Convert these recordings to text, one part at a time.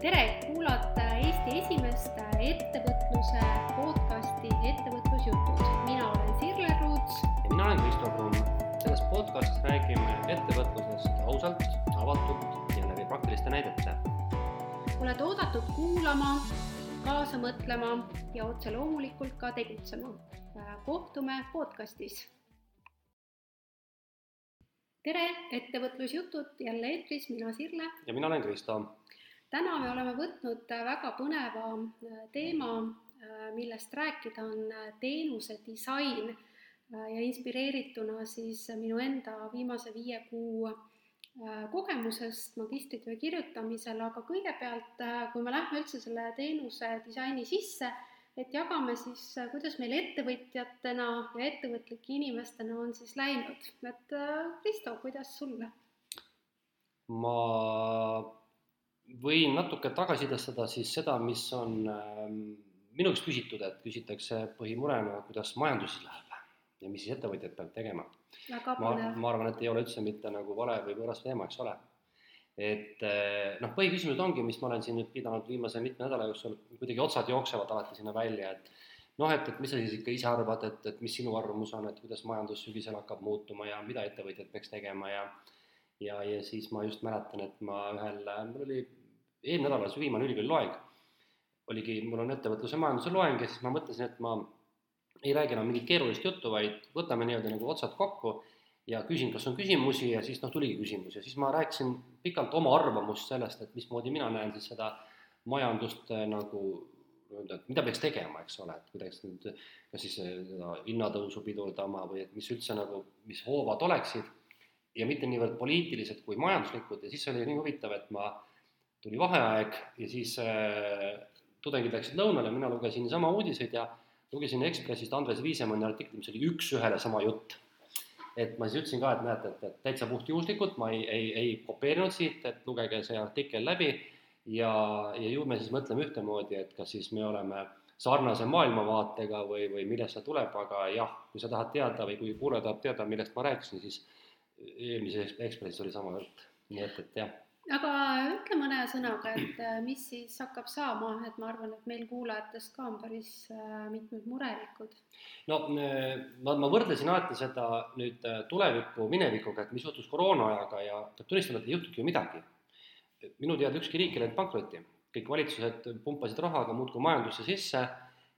tere, kuulate Eesti esimest ettevõtluse podcasti Ettevõtlusjutud. mina olen Sirle Ruuts. ja mina olen Kristo Kruun. selles podcastis räägime ettevõtlusest ausalt, avatult ja läbi praktiliste näidete. oled oodatud kuulama, kaasa mõtlema ja otse loomulikult ka tegutsema. kohtume podcastis. tere, Ettevõtlusjutud jälle eetris, mina Sirle ja mina olen Kristo täna me oleme võtnud väga põneva äh, teema, äh, millest rääkida on äh, teenuse disain. Ja inspireerituna siis minu enda viimase viie kuu kogemusest magistritöö kirjutamisel, aga kõigepealt, kui me lähme üldse selle teenuse disaini sisse, et jagame siis, kuidas meil ettevõtjatena ja ettevõtlike inimestena on siis läinud, et Kristo, kuidas sulle? ma võin natuke tagasisidestada siis seda, mis on ähm, minu käest küsitud, et küsitakse põhimurena, kuidas majanduses läheb ja mis siis ettevõtjad peavad tegema. ma, ma arvan, et ei ole üldse mitte nagu vale või võõras teema, eks ole. et äh, noh, põhiküsimused ongi, mis ma olen siin nüüd pidanud viimase mitme nädala jooksul, kuidagi otsad jooksevad alati sinna välja, et noh, et, et mis sa siis ikka ise arvad, et, et mis sinu arvamus on, et kuidas majandus sügisel hakkab muutuma ja mida ettevõtjad peaks tegema ja ja, ja siis ma just mäletan, et ma ühel, mul oli eelmine nädal see viimane ülikooli loeng, oligi, mul on ettevõtluse majanduse loeng ja siis ma mõtlesin, et ma ei räägi enam mingit keerulist juttu, vaid võtame niimoodi nagu otsad kokku ja küsin, kas on küsimusi ja siis noh, tuligi küsimus. Ja siis ma rääkisin pikalt oma arvamust sellest, et mismoodi mina näen siis seda majandust äh, nagu öelda, et mida peaks tegema, eks ole, et kuidas nüüd, kas siis äh, seda hinnatõusu pidurdama või et mis üldse nagu, mis hoovad oleksid. Ja mitte niivõrd poliitilised kui majanduslikud. Ja siis oli nii huvitav, et ma tuli vaheaeg ja siis äh, tudengid läksid lõunale, mina lugesin sama uudiseid ja lugesin Ekspressist Andres Viisemanni artikli, mis oli üks-ühele sama jutt. et ma siis ütlesin ka, et näete, et, et täitsa puhtjuhuslikult ma ei, ei, ei kopeerinud siit, et lugege see artikkel läbi ja, ja ju me siis mõtleme ühtemoodi, et kas siis me oleme sarnase maailmavaatega või, või millest see tuleb, aga jah, kui sa tahad teada või kui kuulaja tahab teada, millest ma rääkisin, siis eelmises Ekspressis oli sama jutt, nii et, et jah aga ütle mõne sõnaga, et äh, mis siis hakkab saama, et ma arvan, et meil kuulajatest ka on päris äh, mitmed murelikud. no äh, ma, ma võrdlesin alati seda nüüd tulevikku minevikuga, et mis juhtus koroona ajaga ja peab tunnistama, et ei juhtunud ju midagi. minu teada ükski riik ei läinud pankrotti, kõik valitsused pumpasid rahaga muudkui majandusse sisse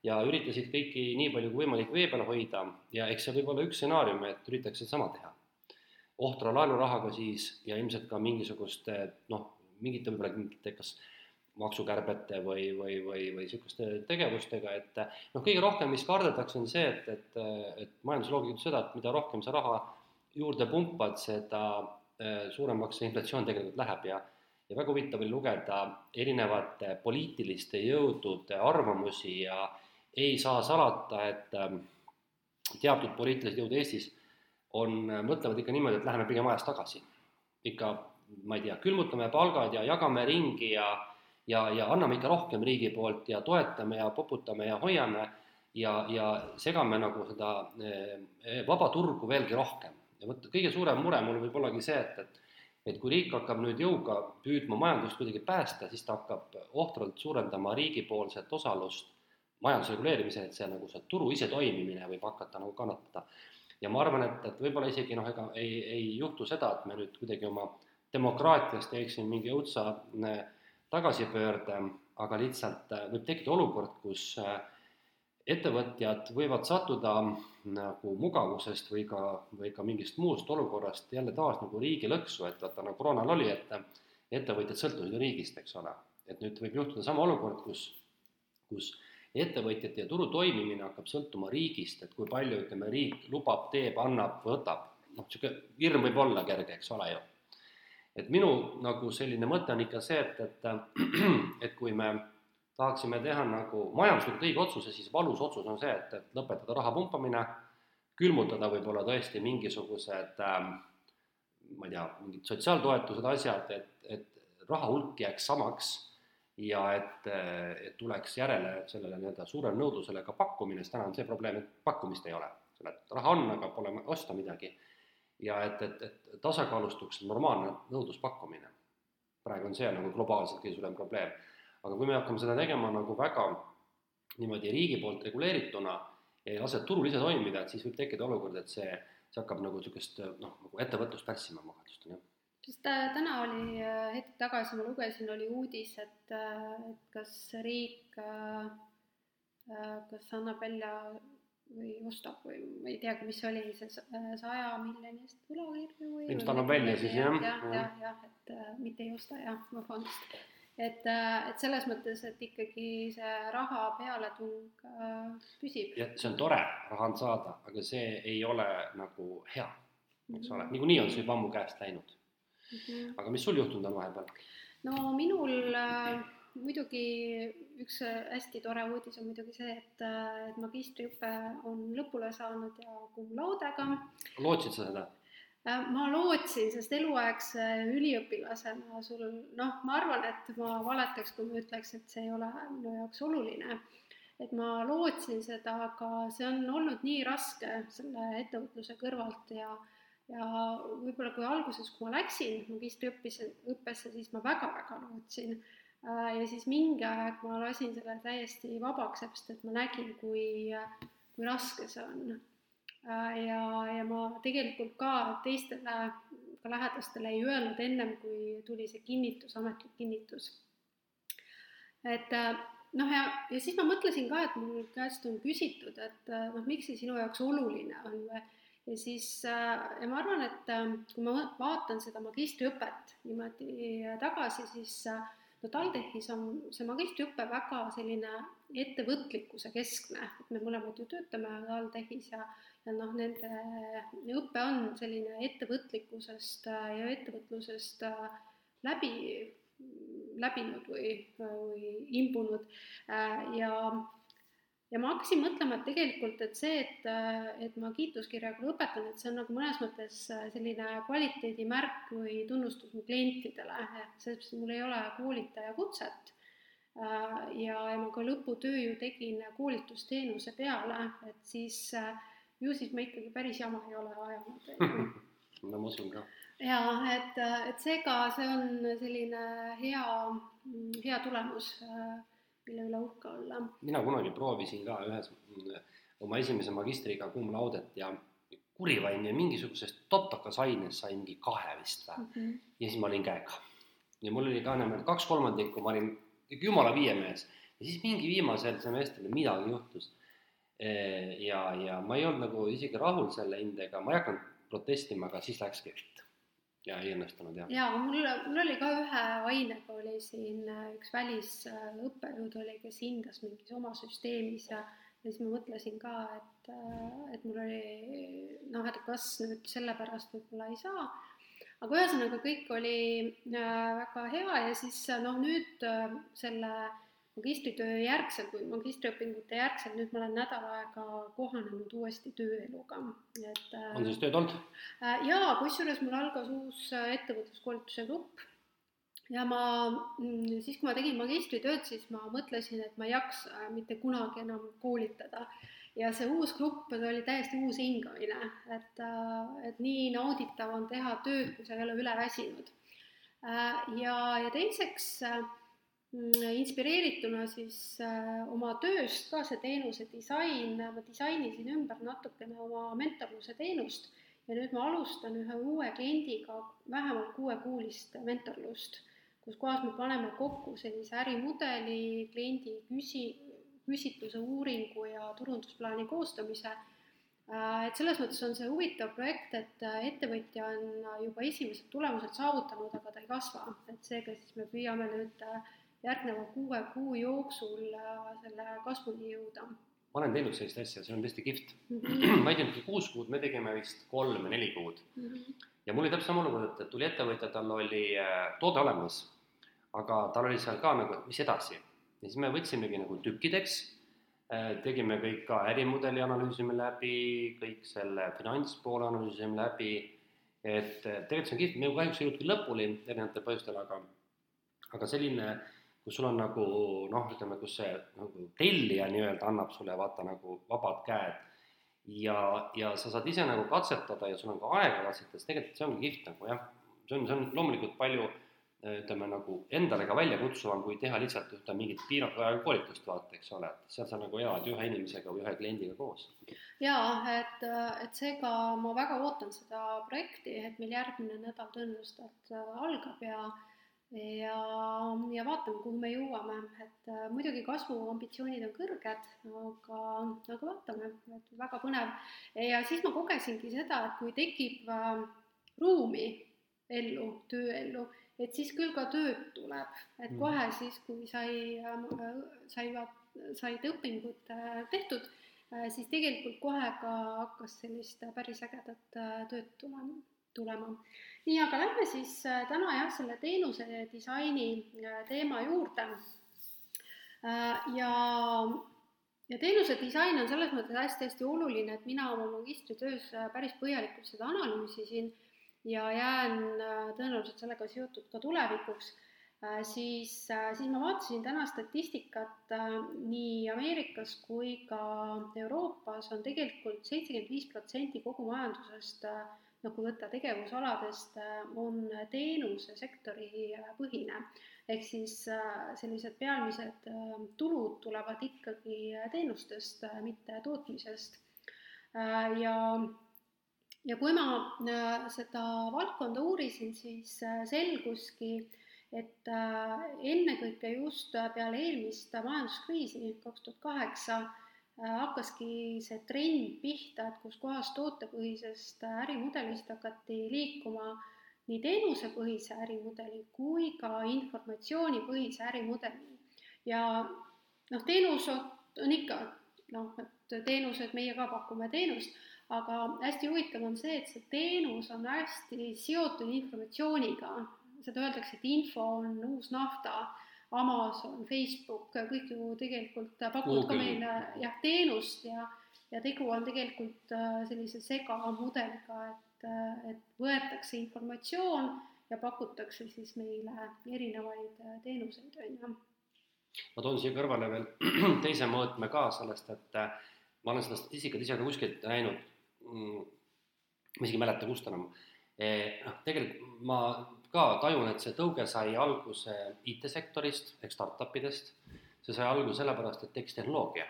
ja üritasid kõiki nii palju kui võimalik vee peal hoida ja eks see võib olla üks stsenaarium, et üritaks sedasama teha ohtra laenurahaga siis ja ilmselt ka mingisuguste noh, mingite võib-olla mingite kas maksukärbete või, või, või, või niisuguste tegevustega, et noh, kõige rohkem, mis kardetakse, on see, et, et, et majandusloogika ütleb seda, et mida rohkem sa raha juurde pumpad, seda äh, suuremaks see inflatsioon tegelikult läheb ja ja väga huvitav oli lugeda erinevate poliitiliste jõudude arvamusi ja ei saa salata, et ähm, teatud poliitilised jõud Eestis on, mõtlevad ikka niimoodi, et läheme pigem ajas tagasi. ikka, ma ei tea, külmutame palgad ja jagame ringi ja ja, ja anname ikka rohkem riigi poolt ja toetame ja poputame ja hoiame ja, ja segame nagu seda eh, vaba turgu veelgi rohkem. ja vot kõige suurem mure mul võib ollagi see, et, et et kui riik hakkab nüüd jõuga püüdma majandust kuidagi päästa, siis ta hakkab ohtralt suurendama riigipoolset osalust majanduse reguleerimisel, et see nagu see turu isetoimimine võib hakata nagu kannatada ja ma arvan, et, et võib-olla isegi noh, ega ei, ei juhtu seda, et me nüüd kuidagi oma demokraatias teeksime mingi õudsa äh, tagasipöörde, aga lihtsalt äh, võib tekkida olukord, kus äh, ettevõtjad võivad sattuda nagu mugavusest või ka, või ka mingist muust olukorrast jälle taas nagu riigi lõksu, et vaata nagu koroonal oli, et ettevõtjad sõltusid ju riigist, eks ole. et nüüd võib juhtuda sama olukord, kus, kus ettevõtjate ja turu toimimine hakkab sõltuma riigist, et kui palju, ütleme, riik lubab, teeb, annab, võtab, noh, niisugune hirm võib olla kerge, eks ole ju. et minu nagu selline mõte on ikka see, et, et, et kui me tahaksime teha nagu majanduslikult õige otsuse, siis valus otsus on see, et, et lõpetada raha pumpamine, külmutada võib-olla tõesti mingisugused ähm, ma ei tea, mingid sotsiaaltoetused, asjad, et, et raha hulk jääks samaks ja et, et tuleks järele sellele nii-öelda suurele nõudlusele ka pakkumine, sest täna on see probleem, et pakkumist ei ole. selle, et raha on, aga pole osta midagi. ja et, et, et tasakaalustuks normaalne nõudluspakkumine. praegu on see nagu globaalselt kõige suurem probleem. aga kui me hakkame seda tegema nagu väga niimoodi riigi poolt reguleerituna ei lase turul ise toimida, et siis võib tekkida olukord, et see, see hakkab nagu niisugust noh, nagu ettevõtlust pärssima, ma kahtlustan, jah sest täna oli, äh, hetk tagasi ma lugesin, oli uudis, et, äh, et kas riik, äh, kas annab välja või ostab või ma ei teagi, mis oli see saja miljoni eest võlakirju või ilmselt annab välja siis jah. jah, jah, jah, et mitte ei osta jah, vabandust. et, et selles mõttes, et ikkagi see raha pealetung äh, püsib. ja see on tore, raha on saada, aga see ei ole nagu hea, eks ole, niikuinii on see juba ammu käest läinud. -hmm. aga mis sul juhtunud on vahepeal? no minul äh, muidugi üks hästi tore uudis on muidugi see, et, et magistriõpe on lõpule saanud ja cum laudega. lootsid sa seda? Äh, ma lootsin, sest eluaegse üliõpilasena sul noh, ma arvan, et ma valetaks, kui ma ütleks, et see ei ole minu jaoks oluline. et ma lootsin seda, aga see on olnud nii raske selle ettevõtluse kõrvalt ja ja võib-olla kui alguses, kui ma läksin magistriõppesse, õppesse, siis ma väga-väga lootsin Äh, ja siis mingi aeg ma lasin selle täiesti vabaks, sest et ma nägin, kui, kui raske see on. Äh, ja, ja ma tegelikult ka teistele, ka lähedastele ei öelnud ennem, kui tuli see kinnitus, ametlik kinnitus. et äh, noh, ja, ja siis ma mõtlesin ka, et mul käest on küsitud, et noh, miks see sinu jaoks oluline on või ja siis ja ma arvan, et kui ma vaatan seda magistriõpet niimoodi tagasi, siis äh, no TalTechis on see magistriõpe väga selline ettevõtlikkuse keskne, et me mõlemad ju töötame TalTechis ja, ja noh, nende õpe on selline ettevõtlikkusest ja ettevõtlusest läbi, läbinud või, või imbunud. Ja ja ma hakkasin mõtlema, et tegelikult, et see, et, et ma kiituskirjaga lõpetan, et see on nagu mõnes mõttes selline kvaliteedimärk või tunnustus mu klientidele, sellepärast mul ei ole koolitaja kutset. ja, ja ma ka lõputöö ju tegin koolitusteenuse peale, et siis ju siis ma ikkagi päris jama ei ole ajanud no ma usun ka. jaa, et, et seega see on selline hea, hea tulemus mille üle uhke olla. mina kunagi proovisin ka ühes oma esimese magistriga cum laudet ja kurivaim ja mingisugusest totakas aines sain mingi kahe vist või mm. -hmm. ja siis ma olin käega. ja mul oli ka niimoodi kaks kolmandikku, ma olin jumala viiemees ja siis mingi viimasel semestril midagi juhtus. E, ja, ja ma ei olnud nagu isegi rahul selle hindega, ma ei hakanud protestima, aga siis läkski ja ei õnnestunud jah? jaa, mul, mul oli ka ühe ainega oli siin äh, üks välisõppejõud oli, kes hindas mingis oma süsteemis ja ja siis ma mõtlesin ka, et, äh, et mul oli noh, et kas nüüd sellepärast võib-olla ei saa, aga ühesõnaga kõik oli äh, väga hea ja siis noh, nüüd selle magistritöö järgselt või magistriõpingute järgselt, nüüd ma olen nädal aega kohanenud uuesti tööeluga, et äh, on siis tööd olnud? Äh, jaa, kusjuures mul algas uus äh, ettevõtluskoolituse grupp ja ma, mm, siis kui ma tegin magistritööd, siis ma mõtlesin, et ma ei jaksa mitte kunagi enam koolitada. ja see uus grupp, oli täiesti uus hingamine, et, et nii nauditav on teha tööd, kui sa ei ole üle väsinud. ja, ja teiseks Mm, inspireerituna siis äh, oma tööst ka see teenuse disain, ma disainisin ümber natukene oma mentorluse teenust ja nüüd ma alustan ühe uue kliendiga vähemalt kuuekuulist mentorlust, kus kohas me paneme kokku sellise ärimudeli, kliendi küsi-, küsitluse uuringu ja turundusplaani koostamise. Äh, et selles mõttes on see huvitav projekt, et äh, ettevõtja on juba esimesed tulemused saavutanud, aga ta ei kasva, et seega siis me püüame nüüd järgneva kuue kuu jooksul äh, selle kasvuni jõuda. ma olen teinud sellist asja, see on tõesti kihvt mm. -hmm. ma ei teinud kuus kuud, me tegime vist kolm või neli kuud mm. -hmm. ja mul oli täpselt sama olukord, et tuli ettevõtja, tal oli äh, toode olemas, aga tal oli seal ka nagu, et mis edasi. ja siis me võtsimegi nagu tükkideks, äh, tegime kõik ka ärimudeli analüüsime läbi, kõik selle finantspoole analüüsime läbi, et tegelikult see on kihvt, me kahjuks ei jõudnud küll lõpuni erinevatel põhjustel, aga aga selline äh, kus sul on nagu noh, ütleme, kus see nagu tellija nii-öelda annab sulle vaata nagu vabad käed ja, ja sa saad ise nagu katsetada ja sul on ka aega katsetada, siis tegelikult see ongi kihvt nagu jah, see on, see on loomulikult palju ütleme nagu endale ka väljakutsuvam, kui teha lihtsalt ühte mingit piiratud koolitust vaata, eks ole, et seal sa nagu elad ühe inimesega või ühe kliendiga koos. jaa, et, et seega ma väga ootan seda projekti, et meil järgmine nädal tõenäoliselt algab ja ja, ja vaatame, kuhu me jõuame, et äh, muidugi kasvuambitsioonid on kõrged, aga, aga vaatame, et väga põnev. ja siis ma kogesingi seda, et kui tekib äh, ruumi ellu, tööellu, et siis küll ka tööd tuleb, et mm. kohe siis, kui sai äh,, saivad, said õpingud äh, tehtud äh,, siis tegelikult kohe ka hakkas sellist päris ägedat äh, tööd tulema, tulema nii, aga lähme siis äh, täna jah, selle teenuse disaini äh, teema juurde. Äh, ja, ja teenuse disain on selles mõttes hästi-hästi oluline, et mina oma magistritöös päris põhjalikult seda analüüsisin ja jään tõenäoliselt sellega seotud ka tulevikuks siis, siis ma vaatasin täna statistikat nii Ameerikas kui ka Euroopas on tegelikult seitsekümmend viis protsenti kogu majandusest nagu võtta tegevusaladest, äh, on teenusesektori äh, põhine. ehk siis äh, sellised peamised tulud tulevad ikkagi teenustest, mitte tootmisest. ja, ja kui ma seda valdkonda uurisin, siis selguski, et ennekõike just peale eelmist majanduskriisi kaks tuhat kaheksa hakkaski see trend pihta, et kus kohas tootepõhisest ärimudelist hakati liikuma nii teenusepõhise ärimudeli kui ka informatsioonipõhise ärimudeli. ja noh, teenus on ikka noh, et teenused, meie ka pakume teenust, aga hästi huvitav on see, et see teenus on hästi seotud informatsiooniga, seda öeldakse, et info on uus nafta Amazon, Facebook, kõik ju tegelikult pakuvad ka meile jah, teenust ja, ja tegu on tegelikult äh, sellise segamudeliga, et, äh, et võetakse informatsioon ja pakutakse siis meile erinevaid äh, teenuseid, on ju. ma toon siia kõrvale veel teise mõõtme ka sellest, et ma olen seda statistikat ise ka kuskilt näinud, mm, ma isegi ei mäleta, kust enam, noh, tegelikult ma ka tajun, et see tõuge sai alguse IT-sektorist ehk startup idest, see sai alguse sellepärast, et tekkis tehnoloogia.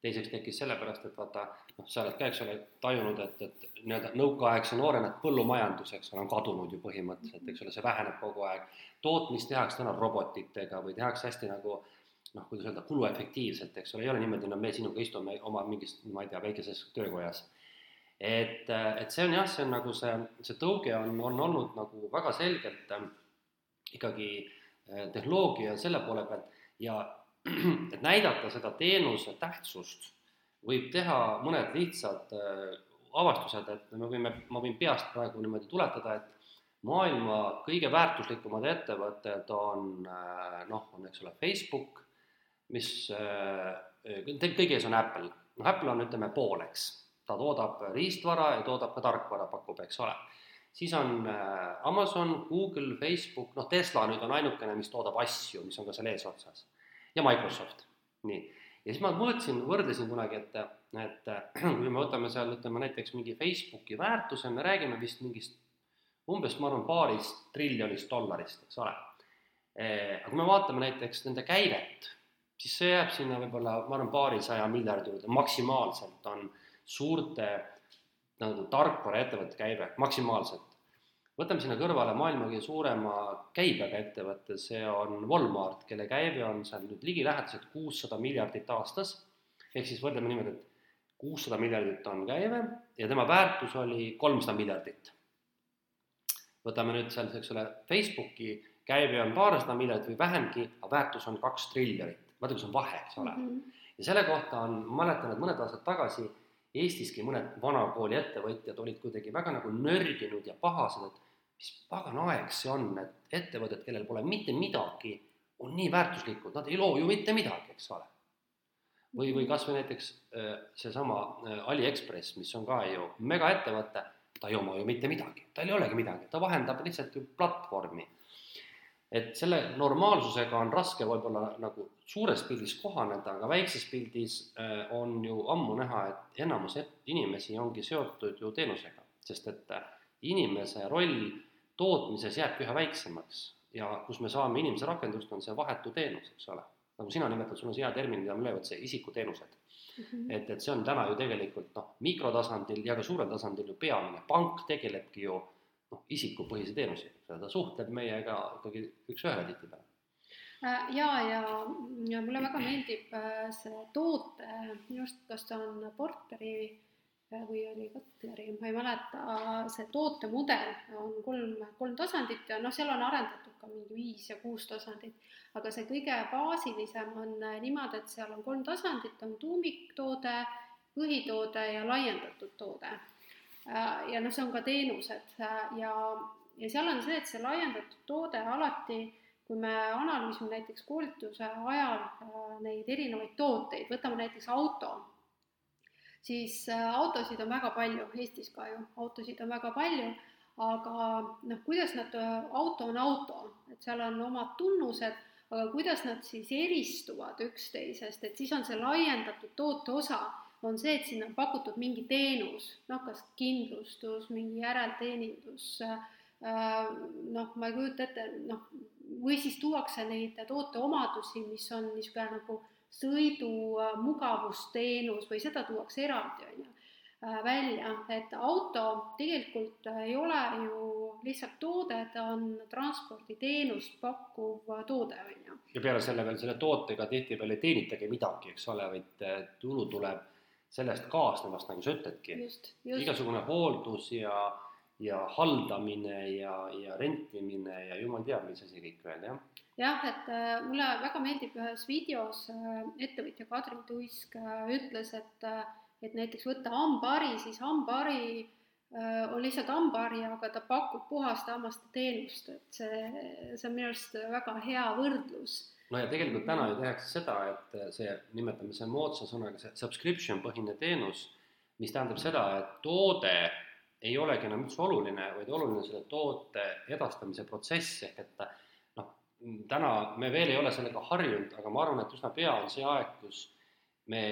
teiseks tekkis sellepärast, et vaata, noh, sa oled ka, eks ole, tajunud, et, et nii-öelda nõukaaegse noorena, põllumajandus, eks ole, on kadunud ju põhimõtteliselt, eks ole, see väheneb kogu aeg. tootmist tehakse täna robotitega või tehakse hästi nagu noh, kuidas öelda, kuluefektiivselt, eks ole, ei ole niimoodi, no me sinuga istume oma mingis, ma ei tea, väikeses töökojas et, et see on jah, see on nagu see, see tõuge on, on olnud nagu väga selgelt äh, ikkagi äh, tehnoloogia selle poole pealt. Ja et näidata seda teenuse tähtsust, võib teha mõned lihtsad äh, avastused, et me võime, ma võin peast praegu niimoodi tuletada, et maailma kõige väärtuslikumad ettevõtted on äh, noh, on eks ole Facebook, mis kõige ees on Apple, noh Apple on ütleme pooleks ta toodab riistvara ja toodab ka tarkvara, pakub, eks ole. siis on äh, Amazon, Google, Facebook, noh, Tesla nüüd on ainukene, mis toodab asju, mis on ka seal eesotsas. ja Microsoft, nii. ja siis ma mõõtsin, võrdlesin kunagi, et, et kui me võtame seal, ütleme näiteks mingi Facebooki väärtuse, me räägime vist mingist umbes, ma arvan, paarist triljonist dollarist, eks ole. Aga kui me vaatame näiteks nende käivet, siis see jääb sinna võib-olla, ma arvan, paarisaja miljardi juurde, maksimaalselt on suurte nagu tarkvaraettevõtte käive maksimaalselt. võtame sinna kõrvale maailma kõige suurema käibega ettevõtte, see on Walmart, kelle käive on seal nüüd ligilähedaselt kuussada miljardit aastas. ehk siis võrdleme niimoodi, et kuussada miljardit on käive ja tema väärtus oli kolmsada miljardit. võtame nüüd seal, eks ole, Facebooki käive on paarsada miljardit või vähemgi, aga väärtus on kaks triljonit. vaata, kus on vahe, eks ole mm. -hmm. ja selle kohta on, ma mäletan, et mõned aastad tagasi Eestiski mõned vanakooli ettevõtjad olid kuidagi väga nagu nördinud ja pahased, et mis pagan aeg see on, et ettevõtted, kellel pole mitte midagi, on nii väärtuslikud, nad ei loo ju mitte midagi, eks ole. või, või kas või näiteks äh, seesama äh, Aliekspress, mis on ka ju megaettevõte, ta ei oma ju mitte midagi, tal ei olegi midagi, ta vahendab lihtsalt ju platvormi et selle normaalsusega on raske võib-olla nagu suures pildis kohaneda, aga väikses pildis äh, on ju ammu näha, et enamus inimesi ongi seotud ju teenusega, sest et äh, inimese roll tootmises jääbki üha väiksemaks. ja kus me saame inimese rakendust, on see vahetu teenus, eks ole. nagu sina nimetad, sul on see hea termin, mida ma löövad, see isikuteenused mm. -hmm. et, et see on täna ju tegelikult noh, mikrotasandil ja ka suurel tasandil ju peamine, pank tegelebki ju noh, isikupõhise teenusega, eks ole, ta suhtleb meiega ikkagi üks-ühele tihtipeale Äh, ja, ja, ja mulle väga meeldib äh, see toote, minu arust, kas ta on Porteri äh, või oli Kotleri, ma ei mäleta, see tootemudel on kolm, kolm tasandit ja noh, seal on arendatud ka mingi viis ja kuus tasandit, aga see kõige baasilisem on niimoodi, et seal on kolm tasandit, on tuumiktoode, põhitoode ja laiendatud toode. Ja noh, see on ka teenused ja, ja seal on see, et see laiendatud toode alati kui me analüüsime näiteks koolituse ajal äh, neid erinevaid tooteid, võtame näiteks auto, siis äh, autosid on väga palju, Eestis ka ju, autosid on väga palju, aga noh, kuidas nad, äh, auto on auto, et seal on omad tunnused, aga kuidas nad siis eristuvad üksteisest, et siis on see laiendatud toote osa, on see, et sinna on pakutud mingi teenus, noh, kas kindlustus, mingi järelteenindus, noh, ma ei kujuta ette, noh, või siis tuuakse neid tooteomadusi, mis on niisugune nagu sõidu äh, mugavusteenus või seda tuuakse eraldi, on ju, äh, välja, et auto tegelikult ei ole ju lihtsalt toode, ta on transporditeenust pakkuv toode, on ju. ja peale selle veel selle tootega tihtipeale ei teenitagi midagi, eks ole, vaid äh, tulu tuleb sellest kaasnevast, nagu sa ütledki. igasugune hooldus ja ja haldamine ja, ja rentimine ja jumal teab, mis asi kõik veel, jah. jah, et äh, mulle väga meeldib ühes videos äh, ettevõtja Kadri Tuisk ütles, et et näiteks võtta hambahari, siis hambahari on lihtsalt hambahari, aga ta pakub puhast hammaste teenust, et see, see on minu arust väga hea võrdlus. No ja tegelikult täna ju tehakse seda, et see, nimetame see moodsa sõnaga, see subscription põhine teenus, mis tähendab seda, et toode ei olegi enam üldse oluline, vaid oluline on selle toote edastamise protsess, ehk et noh, täna me veel ei ole sellega harjunud, aga ma arvan, et üsna pea on see aeg, kus me,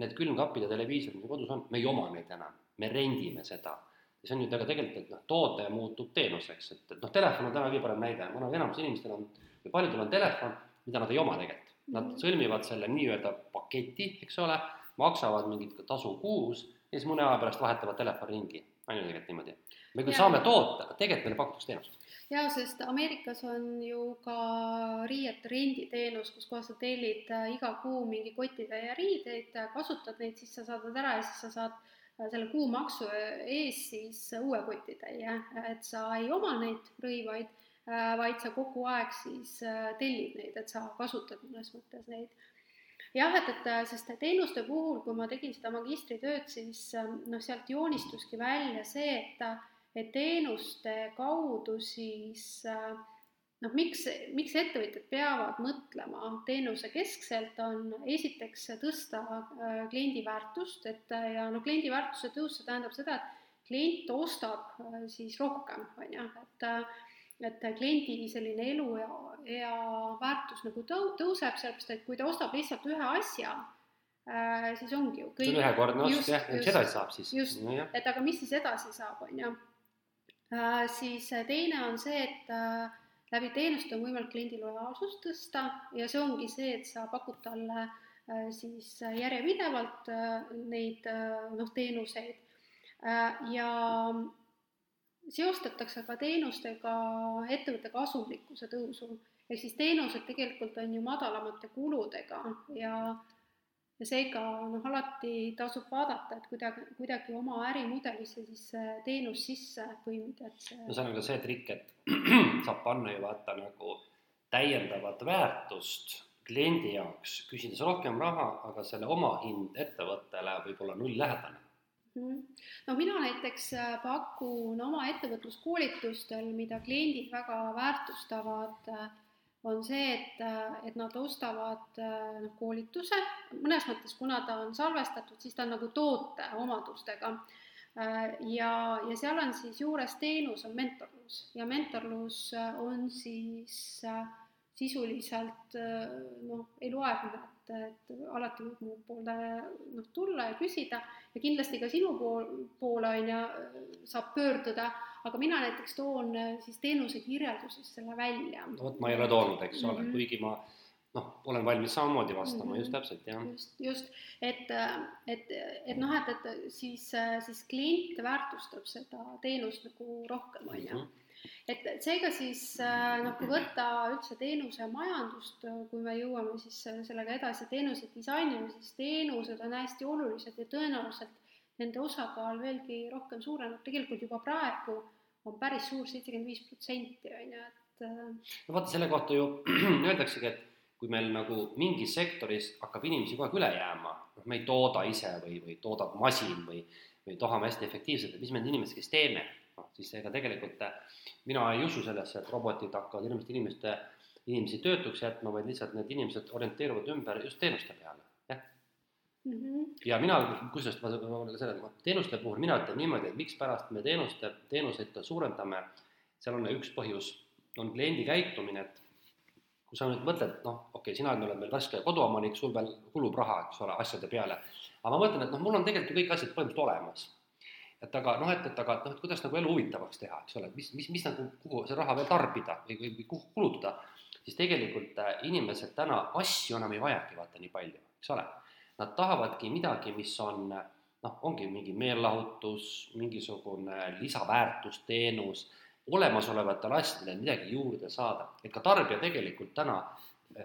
need külmkapid ja televiisorid, mis kodus on, me ei oma neid enam, me rendime seda. Ja see on nüüd aga tegelikult, et noh, toode muutub teenuseks, et, et noh, telefon on täna kõige parem näide, ma arvan, enamus inimestel on, või paljudel on telefon, mida nad ei oma tegelikult. Nad mhm. sõlmivad selle nii-öelda paketi, eks ole, maksavad mingit tasu kuus ja siis mõne aja pärast vahetavad telefoni ringi on ju tegelikult niimoodi. me küll ja. saame toota, aga tegelikult meile pakutakse teenust. jaa, sest Ameerikas on ju ka riiete renditeenus, kus kohas sa tellid äh, iga kuu mingi kotitäie riideid, kasutad neid, siis sa saadad ära ja siis sa saad selle kuumaksu ees siis uue kotitäie, et sa ei oma neid rõivaid, vaid sa kogu aeg siis tellid neid, et sa kasutad mõnes mõttes neid. Jah, et, et äh, sest teenuste puhul, kui ma tegin seda magistritööd, siis noh, sealt joonistuski välja see, et, et teenuste kaudu siis äh, noh, miks, miks ettevõtjad peavad mõtlema teenuse keskselt, on esiteks tõsta äh, kliendi väärtust, et ja noh, kliendi väärtuse tõus, see tähendab seda, et klient ostab siis rohkem, on ju, et et kliendi selline elu ja, ja väärtus nagu tõu-, tõuseb, sellepärast et kui ta ostab lihtsalt ühe asja äh,, siis ongi ju kõik see on ühekordne ost jah, mis edasi saab siis. just no,, et aga mis siis edasi saab, on ju äh,. siis teine on see, et äh, läbi teenuste on võimalik kliendi lojaalsust tõsta ja see ongi see, et sa pakud talle äh, siis järjepidevalt äh, neid äh, noh, teenuseid. Äh, ja seostatakse ka teenustega ettevõtte kasumlikkuse tõusu, ehk siis teenused tegelikult on ju madalamate kuludega ja ja seega noh, alati tasub vaadata, et kuidagi, kuidagi oma ärimudelisse siis see teenus sisse põimida, et see no see on ka see trikk, et saab panna ju vaata nagu täiendavat väärtust kliendi jaoks, küsides rohkem raha, aga selle omahind ettevõttele võib olla nulllähedane Mhm. no mina näiteks äh, pakun oma ettevõtluskoolitustel, mida kliendid väga väärtustavad, äh, on see, et, et nad ostavad noh, koolituse, mõnes mõttes, kuna ta on salvestatud, siis ta on nagu toote omadustega. ja, ja seal on siis juures teenus on mentorlus. Ja mentorlus on siis sisuliselt noh, loegi nad, et alati võib mu poole noh, tulla ja küsida. Ja kindlasti ka sinu pool, poole on ju, saab pöörduda, aga mina näiteks toon siis teenuse kirjelduses selle välja. vot ma ei ole toonud, eks mm -hmm. ole, kuigi ma noh, olen valmis samamoodi vastama mm, -hmm. just täpselt, jah. just, just, et, et, et noh, et, et siis, siis klient väärtustab seda teenust nagu rohkem, on ju mhm et seega siis äh, noh, kui võtta üldse teenuse majandust, kui me jõuame siis sellega edasi teenuse disainini, siis teenused on hästi olulised ja tõenäoliselt nende osakaal veelgi rohkem suureneb, tegelikult juba praegu on päris suur, seitsekümmend viis protsenti on ju, et. Äh, no vaata, selle kohta ju öeldaksegi, et kui meil nagu mingis sektoris hakkab inimesi kogu aeg üle jääma, noh, me ei tooda ise või, või toodab masin või, või tahame hästi efektiivselt, et mis me need inimesed, kes teeme noh, siis ega tegelikult äh, mina ei usu sellesse, et robotid hakkavad hirmsasti inimeste, inimesi töötuks jätma, vaid lihtsalt need inimesed orienteeruvad ümber just teenuste peale, mm. -hmm. ja mina, kusjuures ma, ma selle, teenuste puhul mina ütlen niimoodi, et mikspärast me teenuste, teenuseid ka suurendame, seal on üks põhjus, on kliendi käitumine, et kui sa nüüd mõtled, noh, okei okay,, sina oled meil raske koduomanik, sul veel kulub raha, eks ole, asjade peale, aga ma mõtlen, et noh, mul on tegelikult ju kõik asjad põhimõtteliselt olemas et aga noh, et, et aga noh, et kuidas nagu elu huvitavaks teha, eks ole, et mis, mis, mis nagu, kuhu see raha veel tarbida või, või, või kuhu kulutada, siis tegelikult äh, inimesed täna asju enam ei vajagi vaata nii palju, eks ole. Nad tahavadki midagi, mis on noh, ongi mingi meelelahutus, mingisugune lisaväärtusteenus, olemasolevatele asjadele midagi juurde saada, et ka tarbija tegelikult täna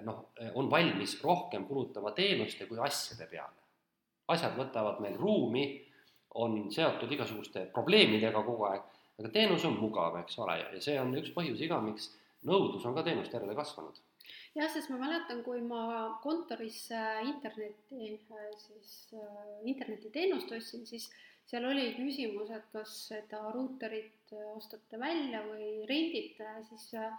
noh, on valmis rohkem kulutama teenuste kui asjade peale. asjad võtavad meil ruumi on seotud igasuguste probleemidega kogu aeg, aga teenus on mugav, eks ole, ja see on üks põhjus iga, miks nõudlus on ka teenuste järele kasvanud. Jah, sest ma mäletan, kui ma kontorisse internetti, siis äh, internetiteenust ostsin, siis seal oli küsimus, et kas seda ruuterit ostate välja või rendite, siis äh,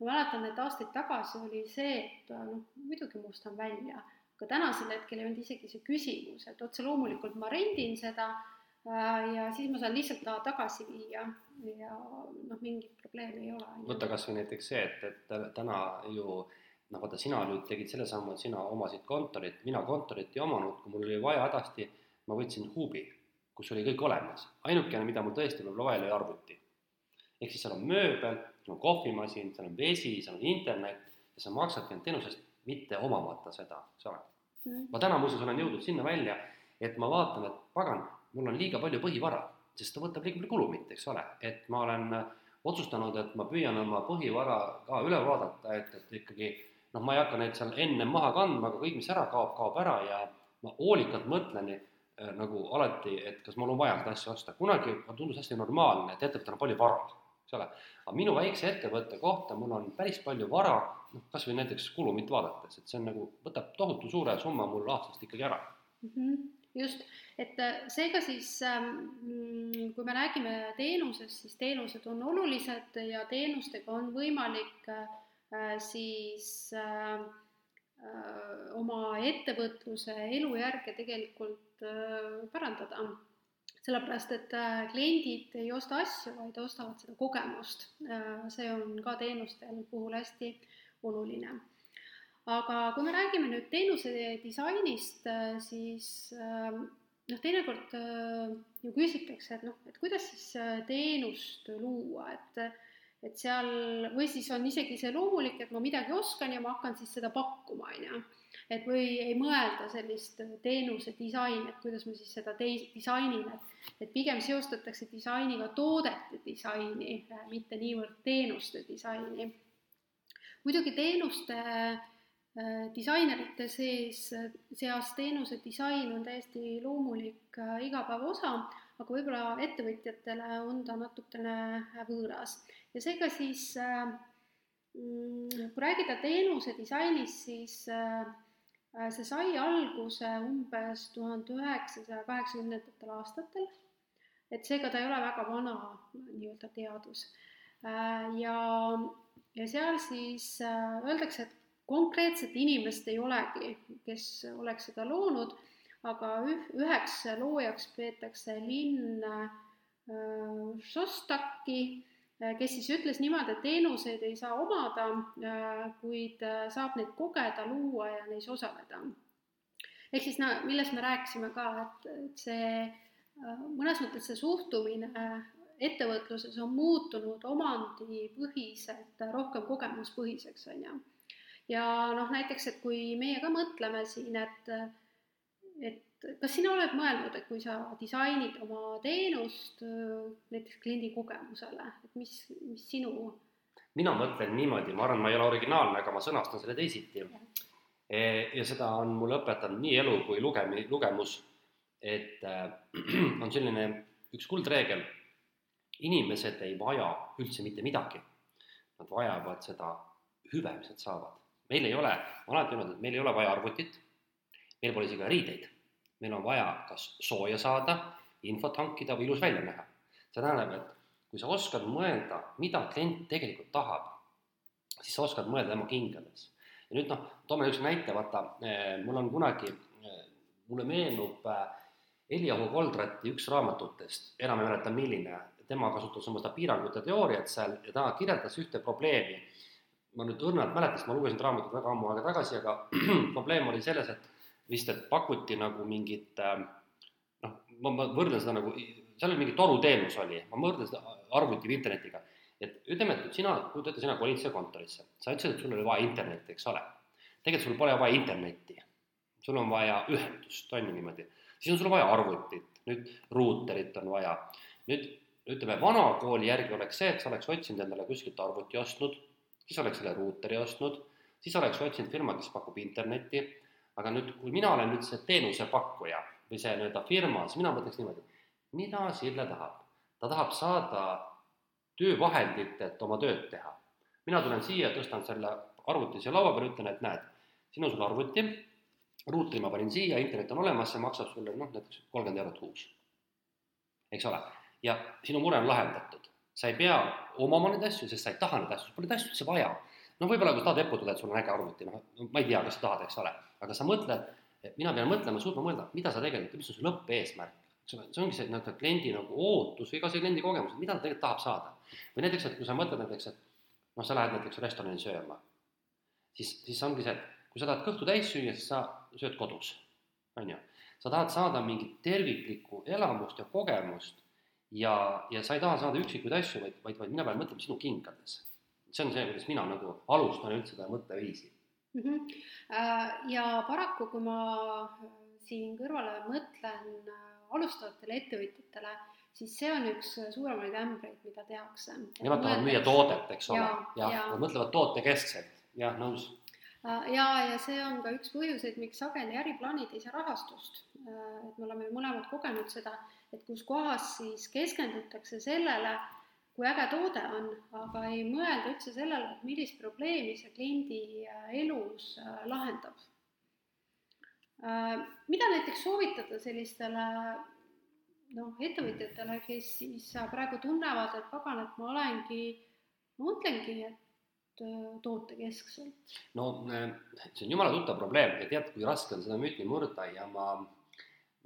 ma mäletan, et aastaid tagasi oli see, et äh, noh, muidugi ma ostan välja, aga tänasel hetkel ei olnud isegi see küsimus, et otse loomulikult ma rendin seda Äh, ja siis ma saan lihtsalt ta tagasi viia ja noh, mingit probleemi ei ole. võta kas või näiteks see, et, et täna ju noh, vaata, sina nüüd tegid selle sammu, et sina omasid kontorit, mina kontorit ei omanud, kui mul oli vaja hädasti, ma võtsin Hubi, kus oli kõik olemas. ainukene, mida mul tõesti võib-olla vaja oli arvuti. ehk siis seal on mööbel, seal on kohvimasin, seal on vesi, seal on internet ja sa maksadki end teenusest mitte omamata seda, eks ole mm.. ma täna muuseas olen jõudnud sinna välja, et ma vaatan, et pagan mul on liiga palju põhivara, sest ta võtab liiga palju kulumit, eks ole, et ma olen otsustanud, et ma püüan oma põhivara ka üle vaadata, et, et ikkagi noh, ma ei hakka neid seal enne maha kandma, aga kõik, mis ära kaob, kaob ära ja ma hoolikalt mõtlen äh, nagu alati, et kas mul on vaja seda asja osta, kunagi tundus hästi normaalne, et ettevõttel on palju vara, eks ole, aga minu väikse ettevõtte kohta mul on päris palju vara, noh, kas või näiteks kulumit vaadates, et see on nagu, võtab tohutu suure summa mul aastast ikkagi ära. Mm. -hmm just, et äh, seega siis, ähm, kui me räägime teenusest, siis teenused on olulised ja teenustega on võimalik äh, siis äh, oma ettevõtluse elujärge tegelikult parandada. sellepärast, et kliendid ei osta asju, vaid ostavad seda kogemust. see on ka teenustel puhul hästi oluline aga kui me räägime nüüd teenuse disainist, äh, siis noh, teinekord äh, ju küsitakse, et noh, et kuidas siis äh, teenust luua, et et seal või siis on isegi see loomulik, et ma midagi oskan ja ma hakkan siis seda pakkuma, on ju. et või ei mõelda sellist teenuse disaini, et kuidas ma siis seda teis-, disainin, et et pigem seostatakse disainiga toodete disaini, mitte niivõrd teenuste disaini. muidugi teenuste äh, Äh, disainerite sees, seas teenuse disain on täiesti loomulik äh, igapäevaosa, aga võib-olla ettevõtjatele on ta natukene võõras. Ja seega siis mm, kui rääkida teenuse disainist, siis äh, see sai alguse umbes tuhande üheksasaja kaheksakümnendatel aastatel, et seega ta ei ole väga vana nii-öelda teadus. ja, ja seal siis öeldakse, et konkreetset inimest ei olegi, kes oleks seda loonud, aga üheks loojaks peetakse linn äh, Šostaki kes siis ütles niimoodi, et teenuseid ei saa omada, kuid saab neid kogeda, luua ja neis osaleda. ehk siis no millest me rääkisime ka, et, et see mõnes mõttes see suhtumine ettevõtluses on muutunud omandipõhiselt rohkem kogemuspõhiseks, on ju. ja noh, näiteks, et kui meie ka mõtleme siin, et, et kas sina oled mõelnud, et kui sa disainid oma teenust näiteks kliendi kogemusele, et mis, mis sinu mina mõtlen niimoodi, ma arvan, ma ei ole originaalne, aga ma sõnastan selle teisiti. E, ja seda on mulle õpetanud nii elu kui lugemi-, lugemus, et äh, on selline üks kuldreegel inimesed ei vaja üldse mitte midagi. Nad vajavad seda hüve, mis nad saavad. meil ei ole, ma olen alati öelnud, et meil ei ole vaja arvutit, meil pole isegi riideid. Meil on vaja kas sooja saada, infot hankida või ilus välja näha. see tähendab, et kui sa oskad mõelda, mida klient tegelikult tahab, siis sa oskad mõelda tema kingades. ja nüüd noh, toome üks näite, vaata, eh, mul on kunagi, eh, mulle meenub Eliahu Koldratti üks raamatutest, enam ei mäleta, milline, tema kasutas oma seda piirangute teooriat seal ja ta kirjeldas ühte probleemi. ma nüüd õrnalt mäletan, sest ma lugesin raamatut väga ammu aega tagasi, aga probleem oli selles, et et pakuti nagu mingit äh, noh, ma, ma võrdlen seda nagu, seal oli mingi toruteenus oli, ma võrdlen seda arvuti või internetiga. et ütleme, et sina, kujuta ette, sina kolid siia kontorisse, sa ütlesid, et sul oli vaja internetti, eks ole. tegelikult sul pole vaja internetti, sul on vaja ühendust, on ju niimoodi. siis on sul vaja arvutit, nüüd ruuterit on vaja, nüüd ütleme, vana kooli järgi oleks see, et sa oleks otsinud endale kuskilt arvuti ostnud, siis oleks selle ruuteri ostnud, siis oleks otsinud firma, kes pakub internetti, aga nüüd, kui mina olen nüüd see teenusepakkuja või see nii-öelda firma, siis mina mõtleks niimoodi, mida Sille tahab? ta tahab saada töövahendit, et oma tööd teha. mina tulen siia, tõstan selle arvuti siia laua peale, ütlen, et näed, siin on sul arvuti, ruuteri ma panin siia, internet on olemas, see maksab sulle noh, näiteks kolmkümmend eurot kuus. eks ole ja sinu mure on lahendatud. sa ei pea omama neid asju, sest sa ei taha neid asju, sul pole neid asju üldse vaja. No võib-olla kui sa tahad eputada, et sul on äge arvuti, noh, ma ei tea, kas sa tahad, eks ole, aga sa mõtled, mina pean mõtlema, suutma mõelda, mida sa tegelikult, mis on su lõppeesmärk. eks ole, see ongi see nii-öelda kliendi nagu ootus või ka see kliendi kogemus, mida ta tegelikult tahab saada. või näiteks, et kui sa mõtled näiteks, et noh, sa lähed näiteks restorani sööma, siis, siis ongi see, et kui sa tahad kõhtu täis süüa, siis sa sööd kodus, on ju. sa tahad saada mingit terviklikku elamust ja kogemust ja, ja sa ei taha saada üksikuid asju, vaid, vaid, vaid mina pean mõtlema sinu kingades. See on see, kuidas mina nagu alustan üldse seda mõtteviisi mm. -hmm. ja paraku, kui ma äh, siin kõrvale mõtlen äh, alustavatele ettevõtjatele, siis see on üks suuremaid ämbreid, mida tehakse. Nemad tahavad müüa toodet, eks ole, jah ja, ja., nad mõtlevad tootekeskselt, jah, nõus ja, ja see on ka üks põhjuseid, miks sageli äriplaanid ei saa rahastust. et me oleme ju mõlemad kogenud seda et kus kohas siis keskendutakse sellele, kui äge toode on, aga ei mõelda üldse sellele, et millist probleemi see kliendi äh, elus äh, lahendab. Äh, mida näiteks soovitada sellistele noh, ettevõtjatele, kes siis praegu tunnevad, et pagan, et ma olengi, mõtlengi, et tootekeskselt? no see on jumala tuttav probleem ja tead, kui raske on seda müüti murda ja ma